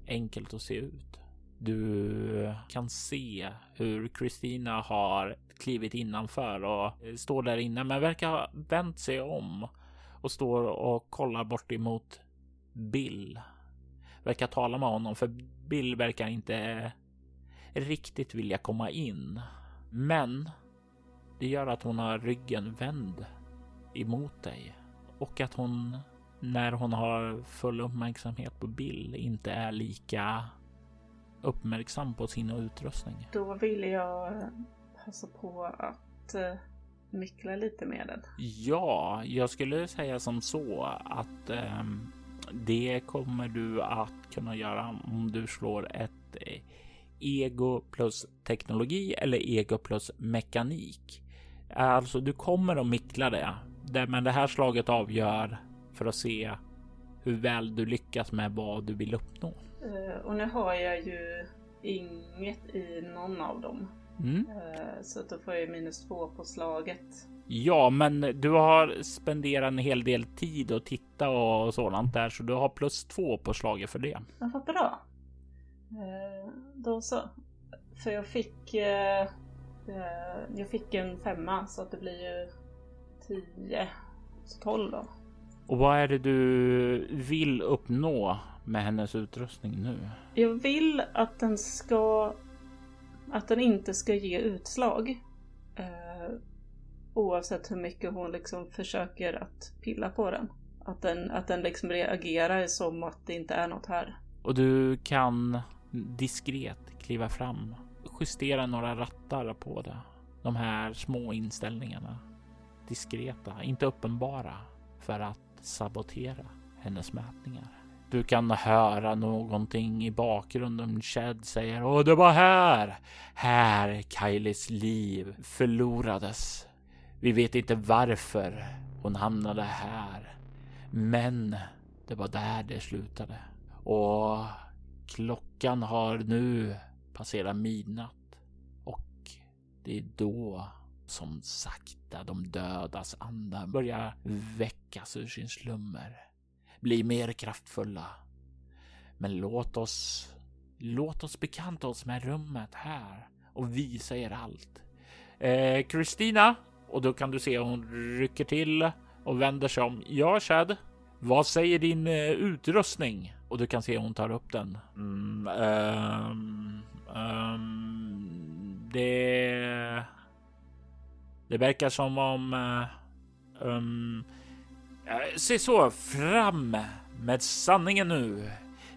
enkelt att se ut. Du kan se hur Kristina har klivit innanför och står där inne, men verkar ha vänt sig om och står och kollar bort emot Bill. Verkar tala med honom, för Bill verkar inte riktigt vilja komma in. Men det gör att hon har ryggen vänd emot dig och att hon när hon har full uppmärksamhet på Bill inte är lika uppmärksam på sin utrustning.
Då vill jag passa på att uh, mickla lite med den.
Ja, jag skulle säga som så att um, det kommer du att kunna göra om du slår ett eh, ego plus teknologi eller ego plus mekanik. Alltså, du kommer att mickla det, men det här slaget avgör för att se hur väl du lyckas med vad du vill uppnå.
Uh, och nu har jag ju inget i någon av dem. Mm. Uh, så då får jag minus två på slaget.
Ja, men du har spenderat en hel del tid och titta och sådant där, så du har plus två på slaget för det.
Ja, vad bra. Uh, då så. För jag fick, jag fick en femma så att det blir ju tio. Så tolv då.
Och vad är det du vill uppnå med hennes utrustning nu?
Jag vill att den ska... Att den inte ska ge utslag. Eh, oavsett hur mycket hon liksom försöker att pilla på den. Att den, att den liksom reagerar som att det inte är något här.
Och du kan diskret kliva fram, justera några rattar på det. De här små inställningarna. Diskreta, inte uppenbara för att sabotera hennes mätningar. Du kan höra någonting i bakgrunden. Chad säger och det var här, här Kylies liv förlorades. Vi vet inte varför hon hamnade här, men det var där det slutade. Och klockan har nu passerat midnatt och det är då som sakta de dödas andar börjar väckas ur sin slummer, bli mer kraftfulla. Men låt oss, låt oss bekanta oss med rummet här och visa er allt. Kristina, eh, och då kan du se hon rycker till och vänder sig om. Ja, Chad, Vad säger din eh, utrustning? Och du kan se hon tar upp den. Mm, um, um, det... Det verkar som om... Uh, um, se så, fram med sanningen nu.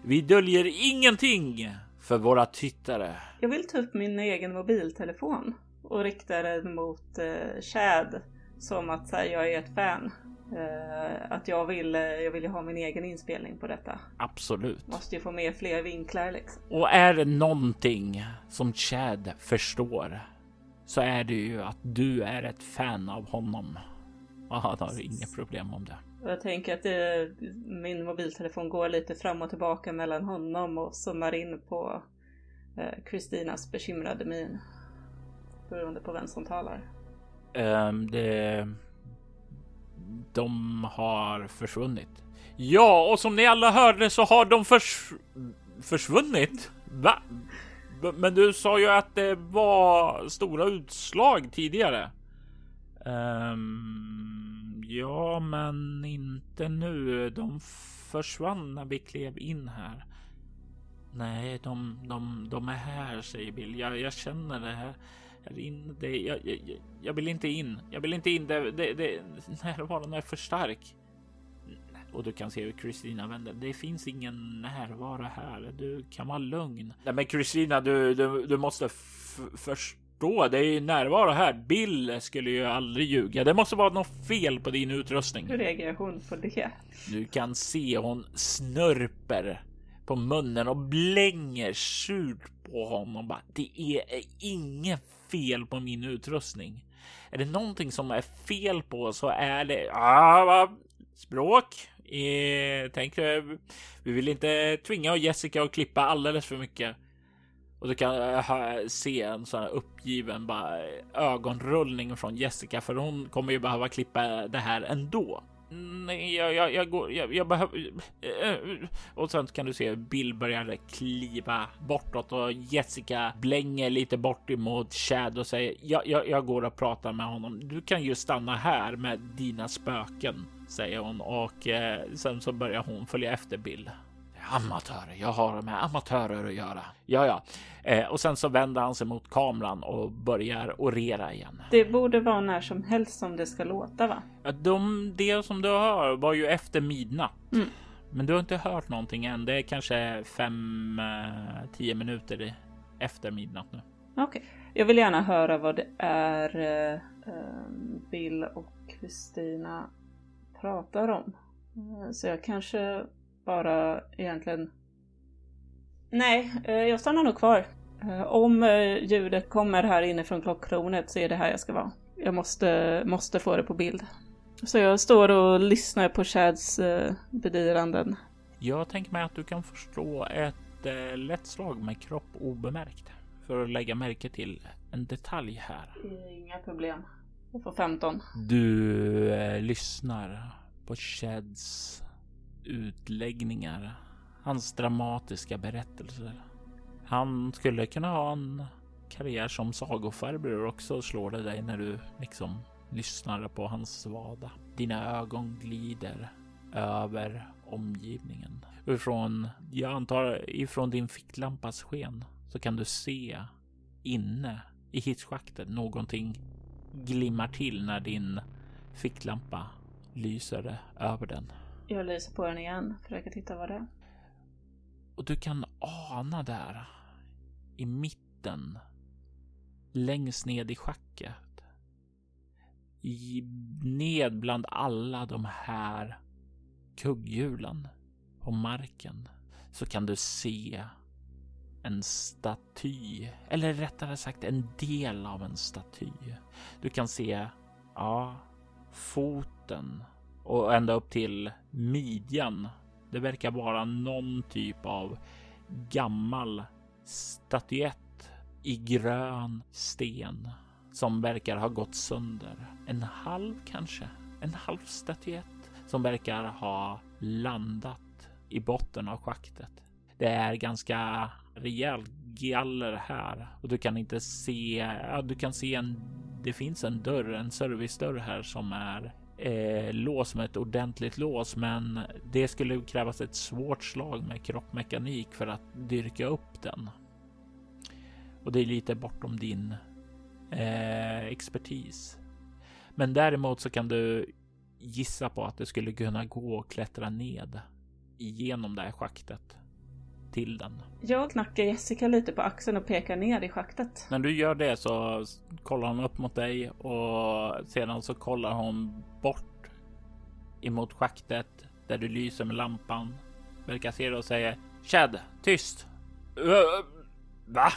Vi döljer ingenting för våra tittare.
Jag vill ta upp min egen mobiltelefon och rikta den mot uh, Chad som att här, jag är ett fan. Uh, att jag vill, uh, jag vill ju ha min egen inspelning på detta.
Absolut.
Måste ju få med fler vinklar liksom.
Och är det någonting som Chad förstår så är det ju att du är ett fan av honom. Och han har inga problem om det.
Jag tänker att det, min mobiltelefon går lite fram och tillbaka mellan honom och zoomar in på Kristinas eh, bekymrade min. Beroende på vem som talar.
Um, det... De har försvunnit. Ja, och som ni alla hörde så har de förs... försvunnit. Va? Men du sa ju att det var stora utslag tidigare. Um, ja, men inte nu. De försvann när vi klev in här. Nej, de, de, de är här, säger Bill. Jag, jag känner det här. Det, jag, jag, jag vill inte in. Jag vill inte in. Det, det, det, närvaron är för stark. Och du kan se hur Kristina vänder. Det finns ingen närvaro här. Du kan vara lugn. Nej, men Kristina, du, du, du måste förstå. Det är ju närvaro här. Bill skulle ju aldrig ljuga. Det måste vara något fel på din utrustning.
Hur reagerar hon på det?
Du kan se hon snörper på munnen och blänger surt på honom. Bara, det är inget fel på min utrustning. Är det någonting som är fel på så är det ah, språk. Eh, tänk, vi vill inte tvinga Jessica att klippa alldeles för mycket. Och du kan eh, se en sån här uppgiven bara ögonrullning från Jessica för hon kommer ju behöva klippa det här ändå. Nej, jag, jag, jag går, jag, jag behöver... Eh, och sen kan du se Bill börjar kliva bortåt och Jessica blänger lite bort emot Chad och säger jag, jag, jag går och pratar med honom. Du kan ju stanna här med dina spöken, säger hon och eh, sen så börjar hon följa efter Bill. Amatörer, jag har med amatörer att göra. Ja, ja. Eh, och sen så vänder han sig mot kameran och börjar orera igen.
Det borde vara när som helst som det ska låta, va?
De, det som du hör var ju efter midnatt. Mm. Men du har inte hört någonting än. Det är kanske fem, eh, tio minuter efter midnatt nu.
Okej. Okay. Jag vill gärna höra vad det är eh, ehm, Bill och Kristina pratar om. Eh, så jag kanske bara egentligen... Nej, eh, jag stannar nog kvar. Eh, om ljudet kommer här inifrån klocktornet så är det här jag ska vara. Jag måste, måste få det på bild. Så jag står och lyssnar på Chads bedyranden.
Jag tänker mig att du kan förstå ett eh, lätt slag med kropp obemärkt för att lägga märke till en detalj här.
Inga problem. Jag får 15.
Du eh, lyssnar på Sheds utläggningar, hans dramatiska berättelser. Han skulle kunna ha en karriär som sagofarbror också, slår det dig när du liksom lyssnar på hans svada. Dina ögon glider över omgivningen. Ifrån, jag antar ifrån din ficklampas sken så kan du se inne i hisschaktet någonting glimmar till när din ficklampa lyser över den.
Jag lyser på den igen, försöker titta vad det är.
Och du kan ana där i mitten, längst ned i schacket, i, ned bland alla de här kugghjulen på marken så kan du se en staty, eller rättare sagt en del av en staty. Du kan se, ja, foten och ända upp till midjan. Det verkar vara någon typ av gammal statyett i grön sten som verkar ha gått sönder. En halv kanske? En halv statyett som verkar ha landat i botten av schaktet. Det är ganska rejäl galler här och du kan inte se. Ja, du kan se en. Det finns en dörr, en servicedörr här som är eh, lås med ett ordentligt lås, men det skulle krävas ett svårt slag med kroppmekanik för att dyrka upp den. Och det är lite bortom din eh, expertis. Men däremot så kan du gissa på att det skulle kunna gå att klättra ned igenom det här schaktet till den.
Jag knackar Jessica lite på axeln och pekar ner i schaktet.
När du gör det så kollar hon upp mot dig och sedan så kollar hon bort emot schaktet där du lyser med lampan. Verkar se det och säger Chad, tyst! Va?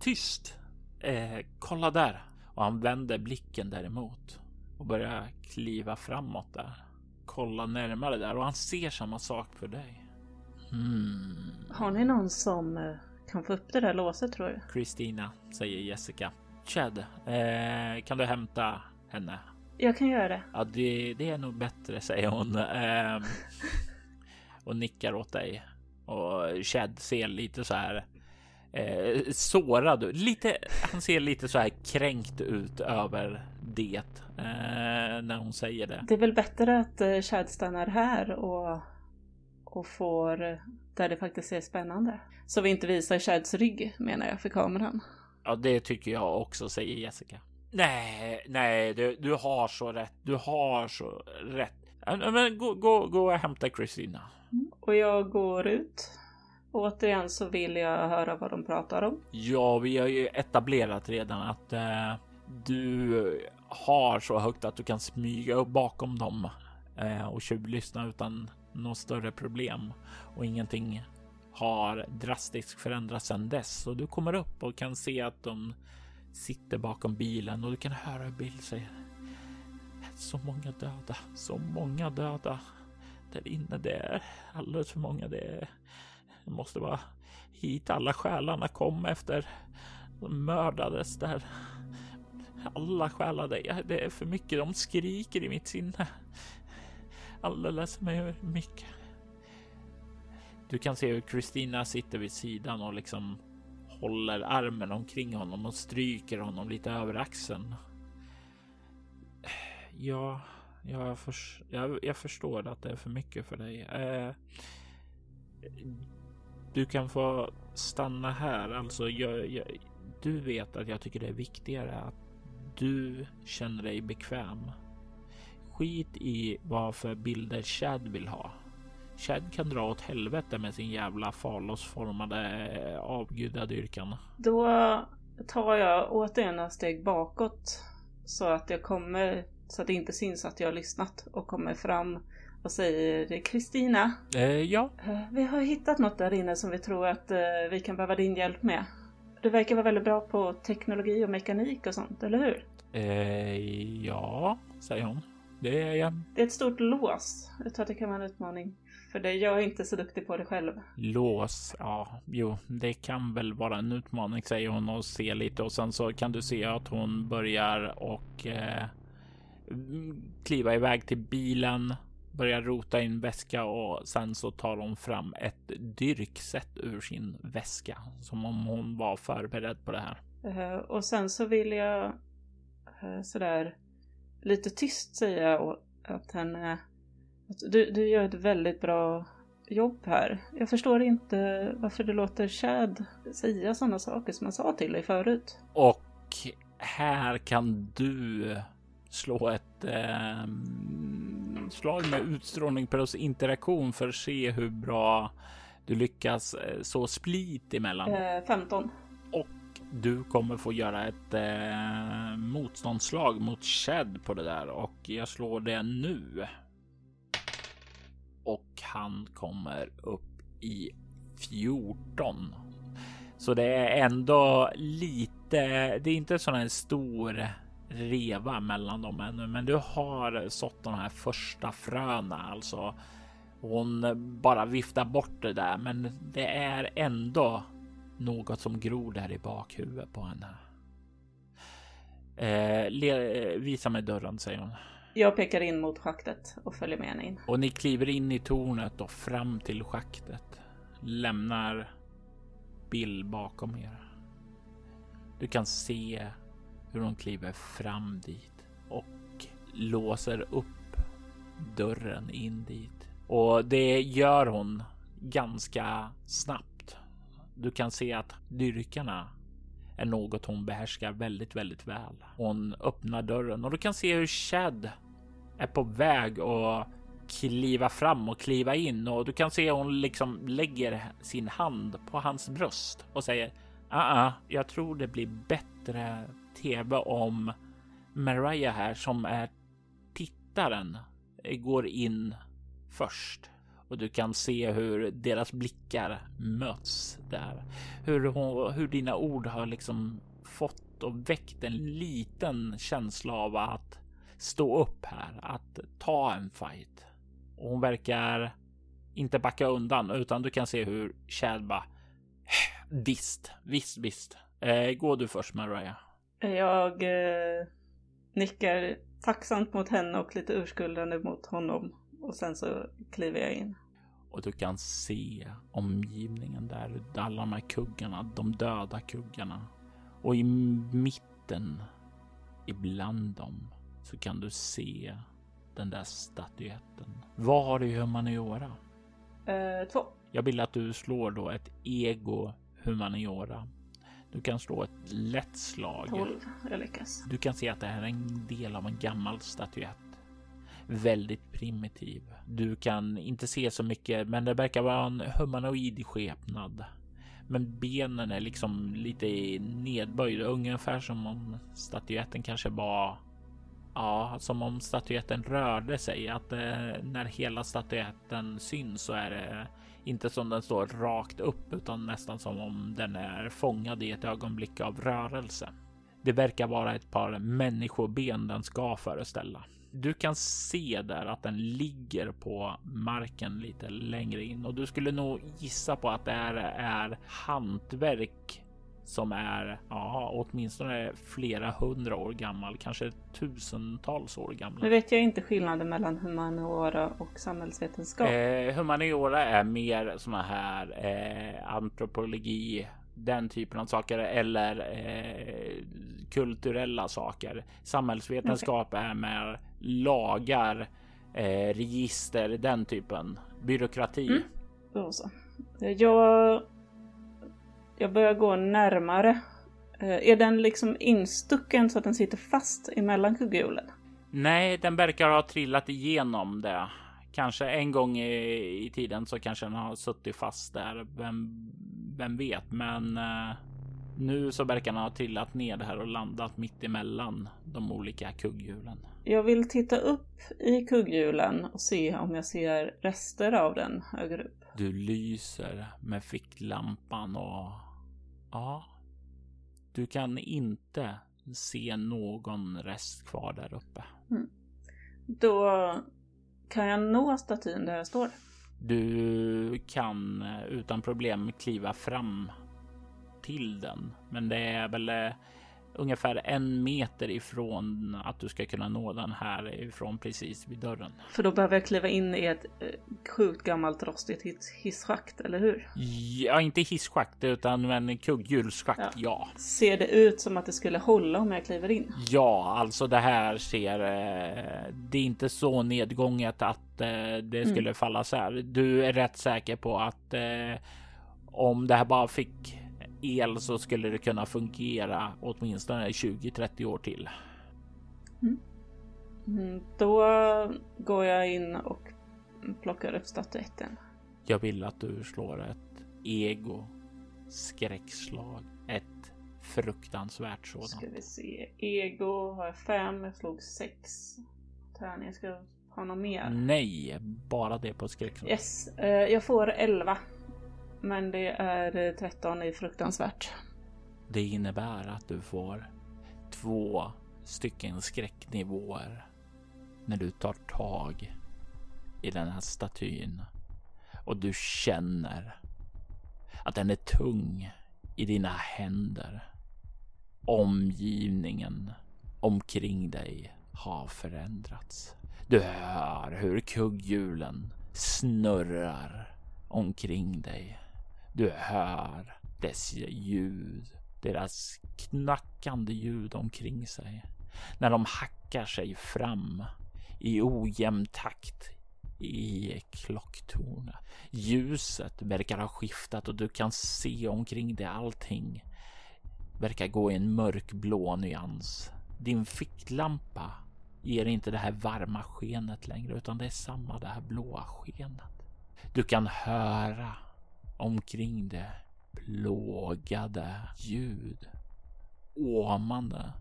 Tyst! Eh, kolla där! Och han vänder blicken däremot och börjar kliva framåt där. Kolla närmare där och han ser samma sak för dig.
Hmm. Har ni någon som eh, kan få upp det där låset tror du?
Kristina, säger Jessica. Chad, eh, kan du hämta henne?
Jag kan göra det.
Ja, det, det är nog bättre, säger hon. Eh, [LAUGHS] och nickar åt dig. Och Chad ser lite så här eh, sårad ut. Lite, han ser lite så här kränkt ut över det eh, när hon säger det.
Det är väl bättre att eh, Chad stannar här och och får där det faktiskt är spännande. Så vi inte visar Chads rygg menar jag för kameran.
Ja, det tycker jag också, säger Jessica. Nej, nej, du, du har så rätt. Du har så rätt. Men gå, gå, gå och hämta Kristina.
Mm. Och jag går ut. Återigen så vill jag höra vad de pratar om.
Ja, vi har ju etablerat redan att eh, du har så högt att du kan smyga upp bakom dem eh, och tjuvlyssna utan något större problem och ingenting har drastiskt förändrats sedan dess. Och du kommer upp och kan se att de sitter bakom bilen och du kan höra hur Bill säger så många döda, så många döda där inne. Det är alldeles för många. Det, det måste vara hit alla själarna kom efter de mördades där. Alla själar, det är för mycket. De skriker i mitt sinne alldeles för mycket. Du kan se hur Kristina sitter vid sidan och liksom håller armen omkring honom och stryker honom lite över axeln. Ja, jag, för, jag, jag förstår att det är för mycket för dig. Eh, du kan få stanna här. Alltså, jag, jag, du vet att jag tycker det är viktigare att du känner dig bekväm skit i vad för bilder Chad vill ha. Chad kan dra åt helvete med sin jävla falosformade eh, avgudadyrkan.
Då tar jag återigen ett steg bakåt så att jag kommer så att det inte syns att jag har lyssnat och kommer fram och säger Kristina.
Eh, ja.
Eh, vi har hittat något där inne som vi tror att eh, vi kan behöva din hjälp med. Du verkar vara väldigt bra på teknologi och mekanik och sånt, eller hur?
Eh, ja, säger hon. Det är jag.
Det är ett stort lås. Jag tror att det kan vara en utmaning. För det, jag är inte så duktig på det själv.
Lås, ja, jo, det kan väl vara en utmaning säger hon och ser lite och sen så kan du se att hon börjar och eh, kliva iväg till bilen, börjar rota in väska och sen så tar hon fram ett dyrksätt ur sin väska som om hon var förberedd på det här.
Uh, och sen så vill jag uh, sådär lite tyst säga att henne att du, du gör ett väldigt bra jobb här. Jag förstår inte varför du låter Chad säga sådana saker som han sa till dig förut.
Och här kan du slå ett eh, slag med utstrålning plus interaktion för att se hur bra du lyckas eh, så split emellan.
Eh, 15
du kommer få göra ett eh, motståndslag mot Shed på det där och jag slår det nu. Och han kommer upp i 14. Så det är ändå lite, det är inte sån här stor reva mellan dem ännu, men du har sått de här första fröna, alltså. Hon bara viftar bort det där, men det är ändå något som gror där i bakhuvudet på henne. Eh, le, visa mig dörren, säger hon.
Jag pekar in mot schaktet och följer med henne in.
Och ni kliver in i tornet och fram till schaktet. Lämnar Bill bakom er. Du kan se hur hon kliver fram dit och låser upp dörren in dit och det gör hon ganska snabbt. Du kan se att dyrkarna är något hon behärskar väldigt, väldigt väl. Hon öppnar dörren och du kan se hur Chad är på väg att kliva fram och kliva in och du kan se hon liksom lägger sin hand på hans bröst och säger ah, ah, jag tror det blir bättre tv om Mariah här som är tittaren går in först och du kan se hur deras blickar möts där. Hur, hon, hur dina ord har liksom fått och väckt en liten känsla av att stå upp här, att ta en fight. Och hon verkar inte backa undan utan du kan se hur Chad bara äh, Visst, visst, visst. Eh, gå du först Mariah.
Jag eh, nickar tacksamt mot henne och lite urskuldande mot honom. Och sen så kliver jag in.
Och du kan se omgivningen där, alla de här kuggarna, de döda kuggarna. Och i mitten, ibland dem, så kan du se den där statyetten. Vad har du i humaniora?
Eh, två.
Jag vill att du slår då ett ego humaniora. Du kan slå ett lätt slag.
12. Jag lyckas.
Du kan se att det här är en del av en gammal statyett. Väldigt primitiv. Du kan inte se så mycket, men det verkar vara en humanoid skepnad. Men benen är liksom lite nedböjda, ungefär som om statyetten kanske var Ja, som om statyetten rörde sig. Att eh, när hela statyetten syns så är det inte som den står rakt upp utan nästan som om den är fångad i ett ögonblick av rörelse. Det verkar vara ett par människoben den ska föreställa. Du kan se där att den ligger på marken lite längre in och du skulle nog gissa på att det här är hantverk som är ja, åtminstone flera hundra år gammal, kanske tusentals år gammal.
Nu vet jag inte skillnaden mellan humaniora och samhällsvetenskap.
Eh, humaniora är mer såna här eh, antropologi, den typen av saker eller eh, kulturella saker. Samhällsvetenskap okay. är mer lagar, eh, register, den typen byråkrati. Mm.
Då så. Jag jag börjar gå närmare. Eh, är den liksom instucken så att den sitter fast emellan kugghjulen?
Nej, den verkar ha trillat igenom det. Kanske en gång i, i tiden så kanske den har suttit fast där. Vem, vem vet, men uh, nu så verkar den ha trillat ner här och landat mitt emellan de olika kugghjulen.
Jag vill titta upp i kugghjulen och se om jag ser rester av den högre upp.
Du lyser med ficklampan och ja, du kan inte se någon rest kvar där uppe. Mm.
Då kan jag nå statyn där jag står.
Du kan eh, utan problem kliva fram till den, men det är väl eh, ungefär en meter ifrån att du ska kunna nå den här ifrån precis vid dörren.
För då behöver jag kliva in i ett eh, sjukt gammalt rostigt hisschakt, eller hur?
Ja, inte hisschakt utan en kugghjulsschakt, ja. ja.
Ser det ut som att det skulle hålla om jag kliver in?
Ja, alltså det här ser... Eh, det är inte så nedgånget att eh, det skulle mm. falla så här. Du är rätt säker på att om det här bara fick el så skulle det kunna fungera åtminstone 20-30 år till.
Mm. Mm, då går jag in och plockar upp statyetten.
Jag vill att du slår ett ego skräckslag. Ett fruktansvärt sådant.
Ska vi se. Ego har jag fem. Jag slog sex tärningar. Ska jag ha något mer?
Nej, bara det på skräckslag.
Yes, uh, jag får elva. Men det är 13 i fruktansvärt.
Det innebär att du får två stycken skräcknivåer när du tar tag i den här statyn och du känner att den är tung i dina händer. Omgivningen omkring dig har förändrats. Du hör hur kugghjulen snurrar omkring dig. Du hör dess ljud, deras knackande ljud omkring sig när de hackar sig fram i ojämn takt i klocktornet. Ljuset verkar ha skiftat och du kan se omkring dig allting verkar gå i en mörkblå nyans. Din ficklampa ger inte det här varma skenet längre utan det är samma det här blåa skenet. Du kan höra omkring det plågade ljud. Åmande.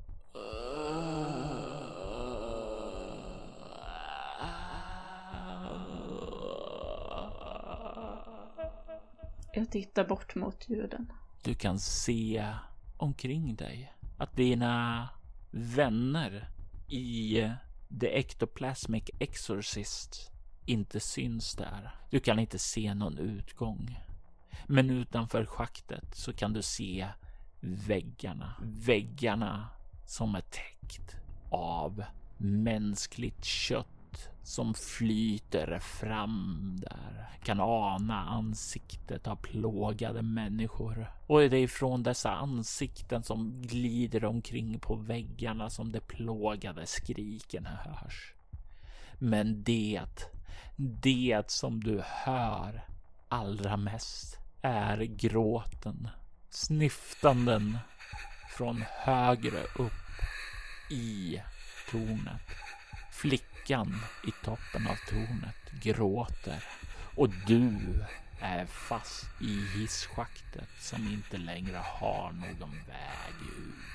Jag tittar bort mot ljuden.
Du kan se omkring dig att dina vänner i The Ectoplasmic Exorcist inte syns där. Du kan inte se någon utgång. Men utanför schaktet så kan du se väggarna. Väggarna som är täckt av mänskligt kött som flyter fram där. Kan ana ansiktet av plågade människor. Och det är ifrån dessa ansikten som glider omkring på väggarna som de plågade skriken hörs. Men det, det som du hör allra mest är gråten, snyftanden från högre upp i tornet. Flickan i toppen av tornet gråter och du är fast i hisschaktet som inte längre har någon väg ut.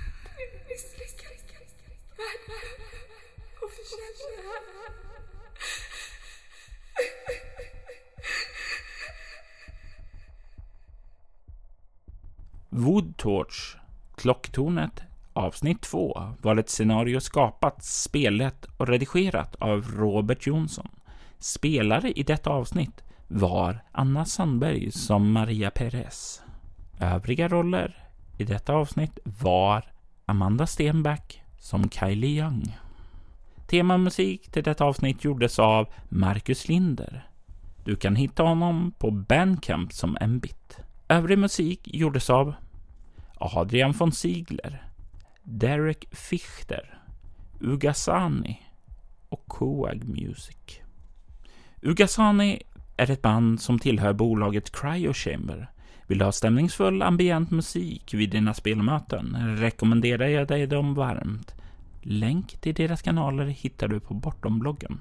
Woodtorch, klocktornet Avsnitt 2 var ett scenario skapat, spelat och redigerat av Robert Jonsson. Spelare i detta avsnitt var Anna Sandberg som Maria Perez. Övriga roller i detta avsnitt var Amanda Stenback som Kylie Young. Temamusik till detta avsnitt gjordes av Marcus Linder. Du kan hitta honom på Bandcamp som en bit. Övrig musik gjordes av Adrian von Ziegler, Derek Fichter, Ugasani och Coag Music. Ugasani är ett band som tillhör bolaget Cryo Chamber. Vill du ha stämningsfull ambient musik vid dina spelmöten rekommenderar jag dig dem varmt. Länk till deras kanaler hittar du på Bortom-bloggen.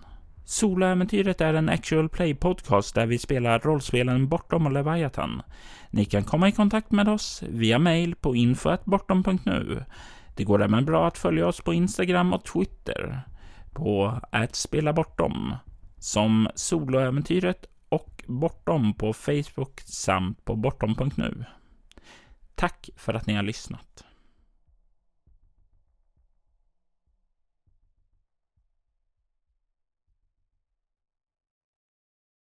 Soloäventyret är en actual play podcast där vi spelar rollspelen Bortom och Leviathan. Ni kan komma i kontakt med oss via mail på info.bortom.nu det går även bra att följa oss på Instagram och Twitter på att spela bortom som soloäventyret och bortom på Facebook samt på bortom.nu. Tack för att ni har lyssnat.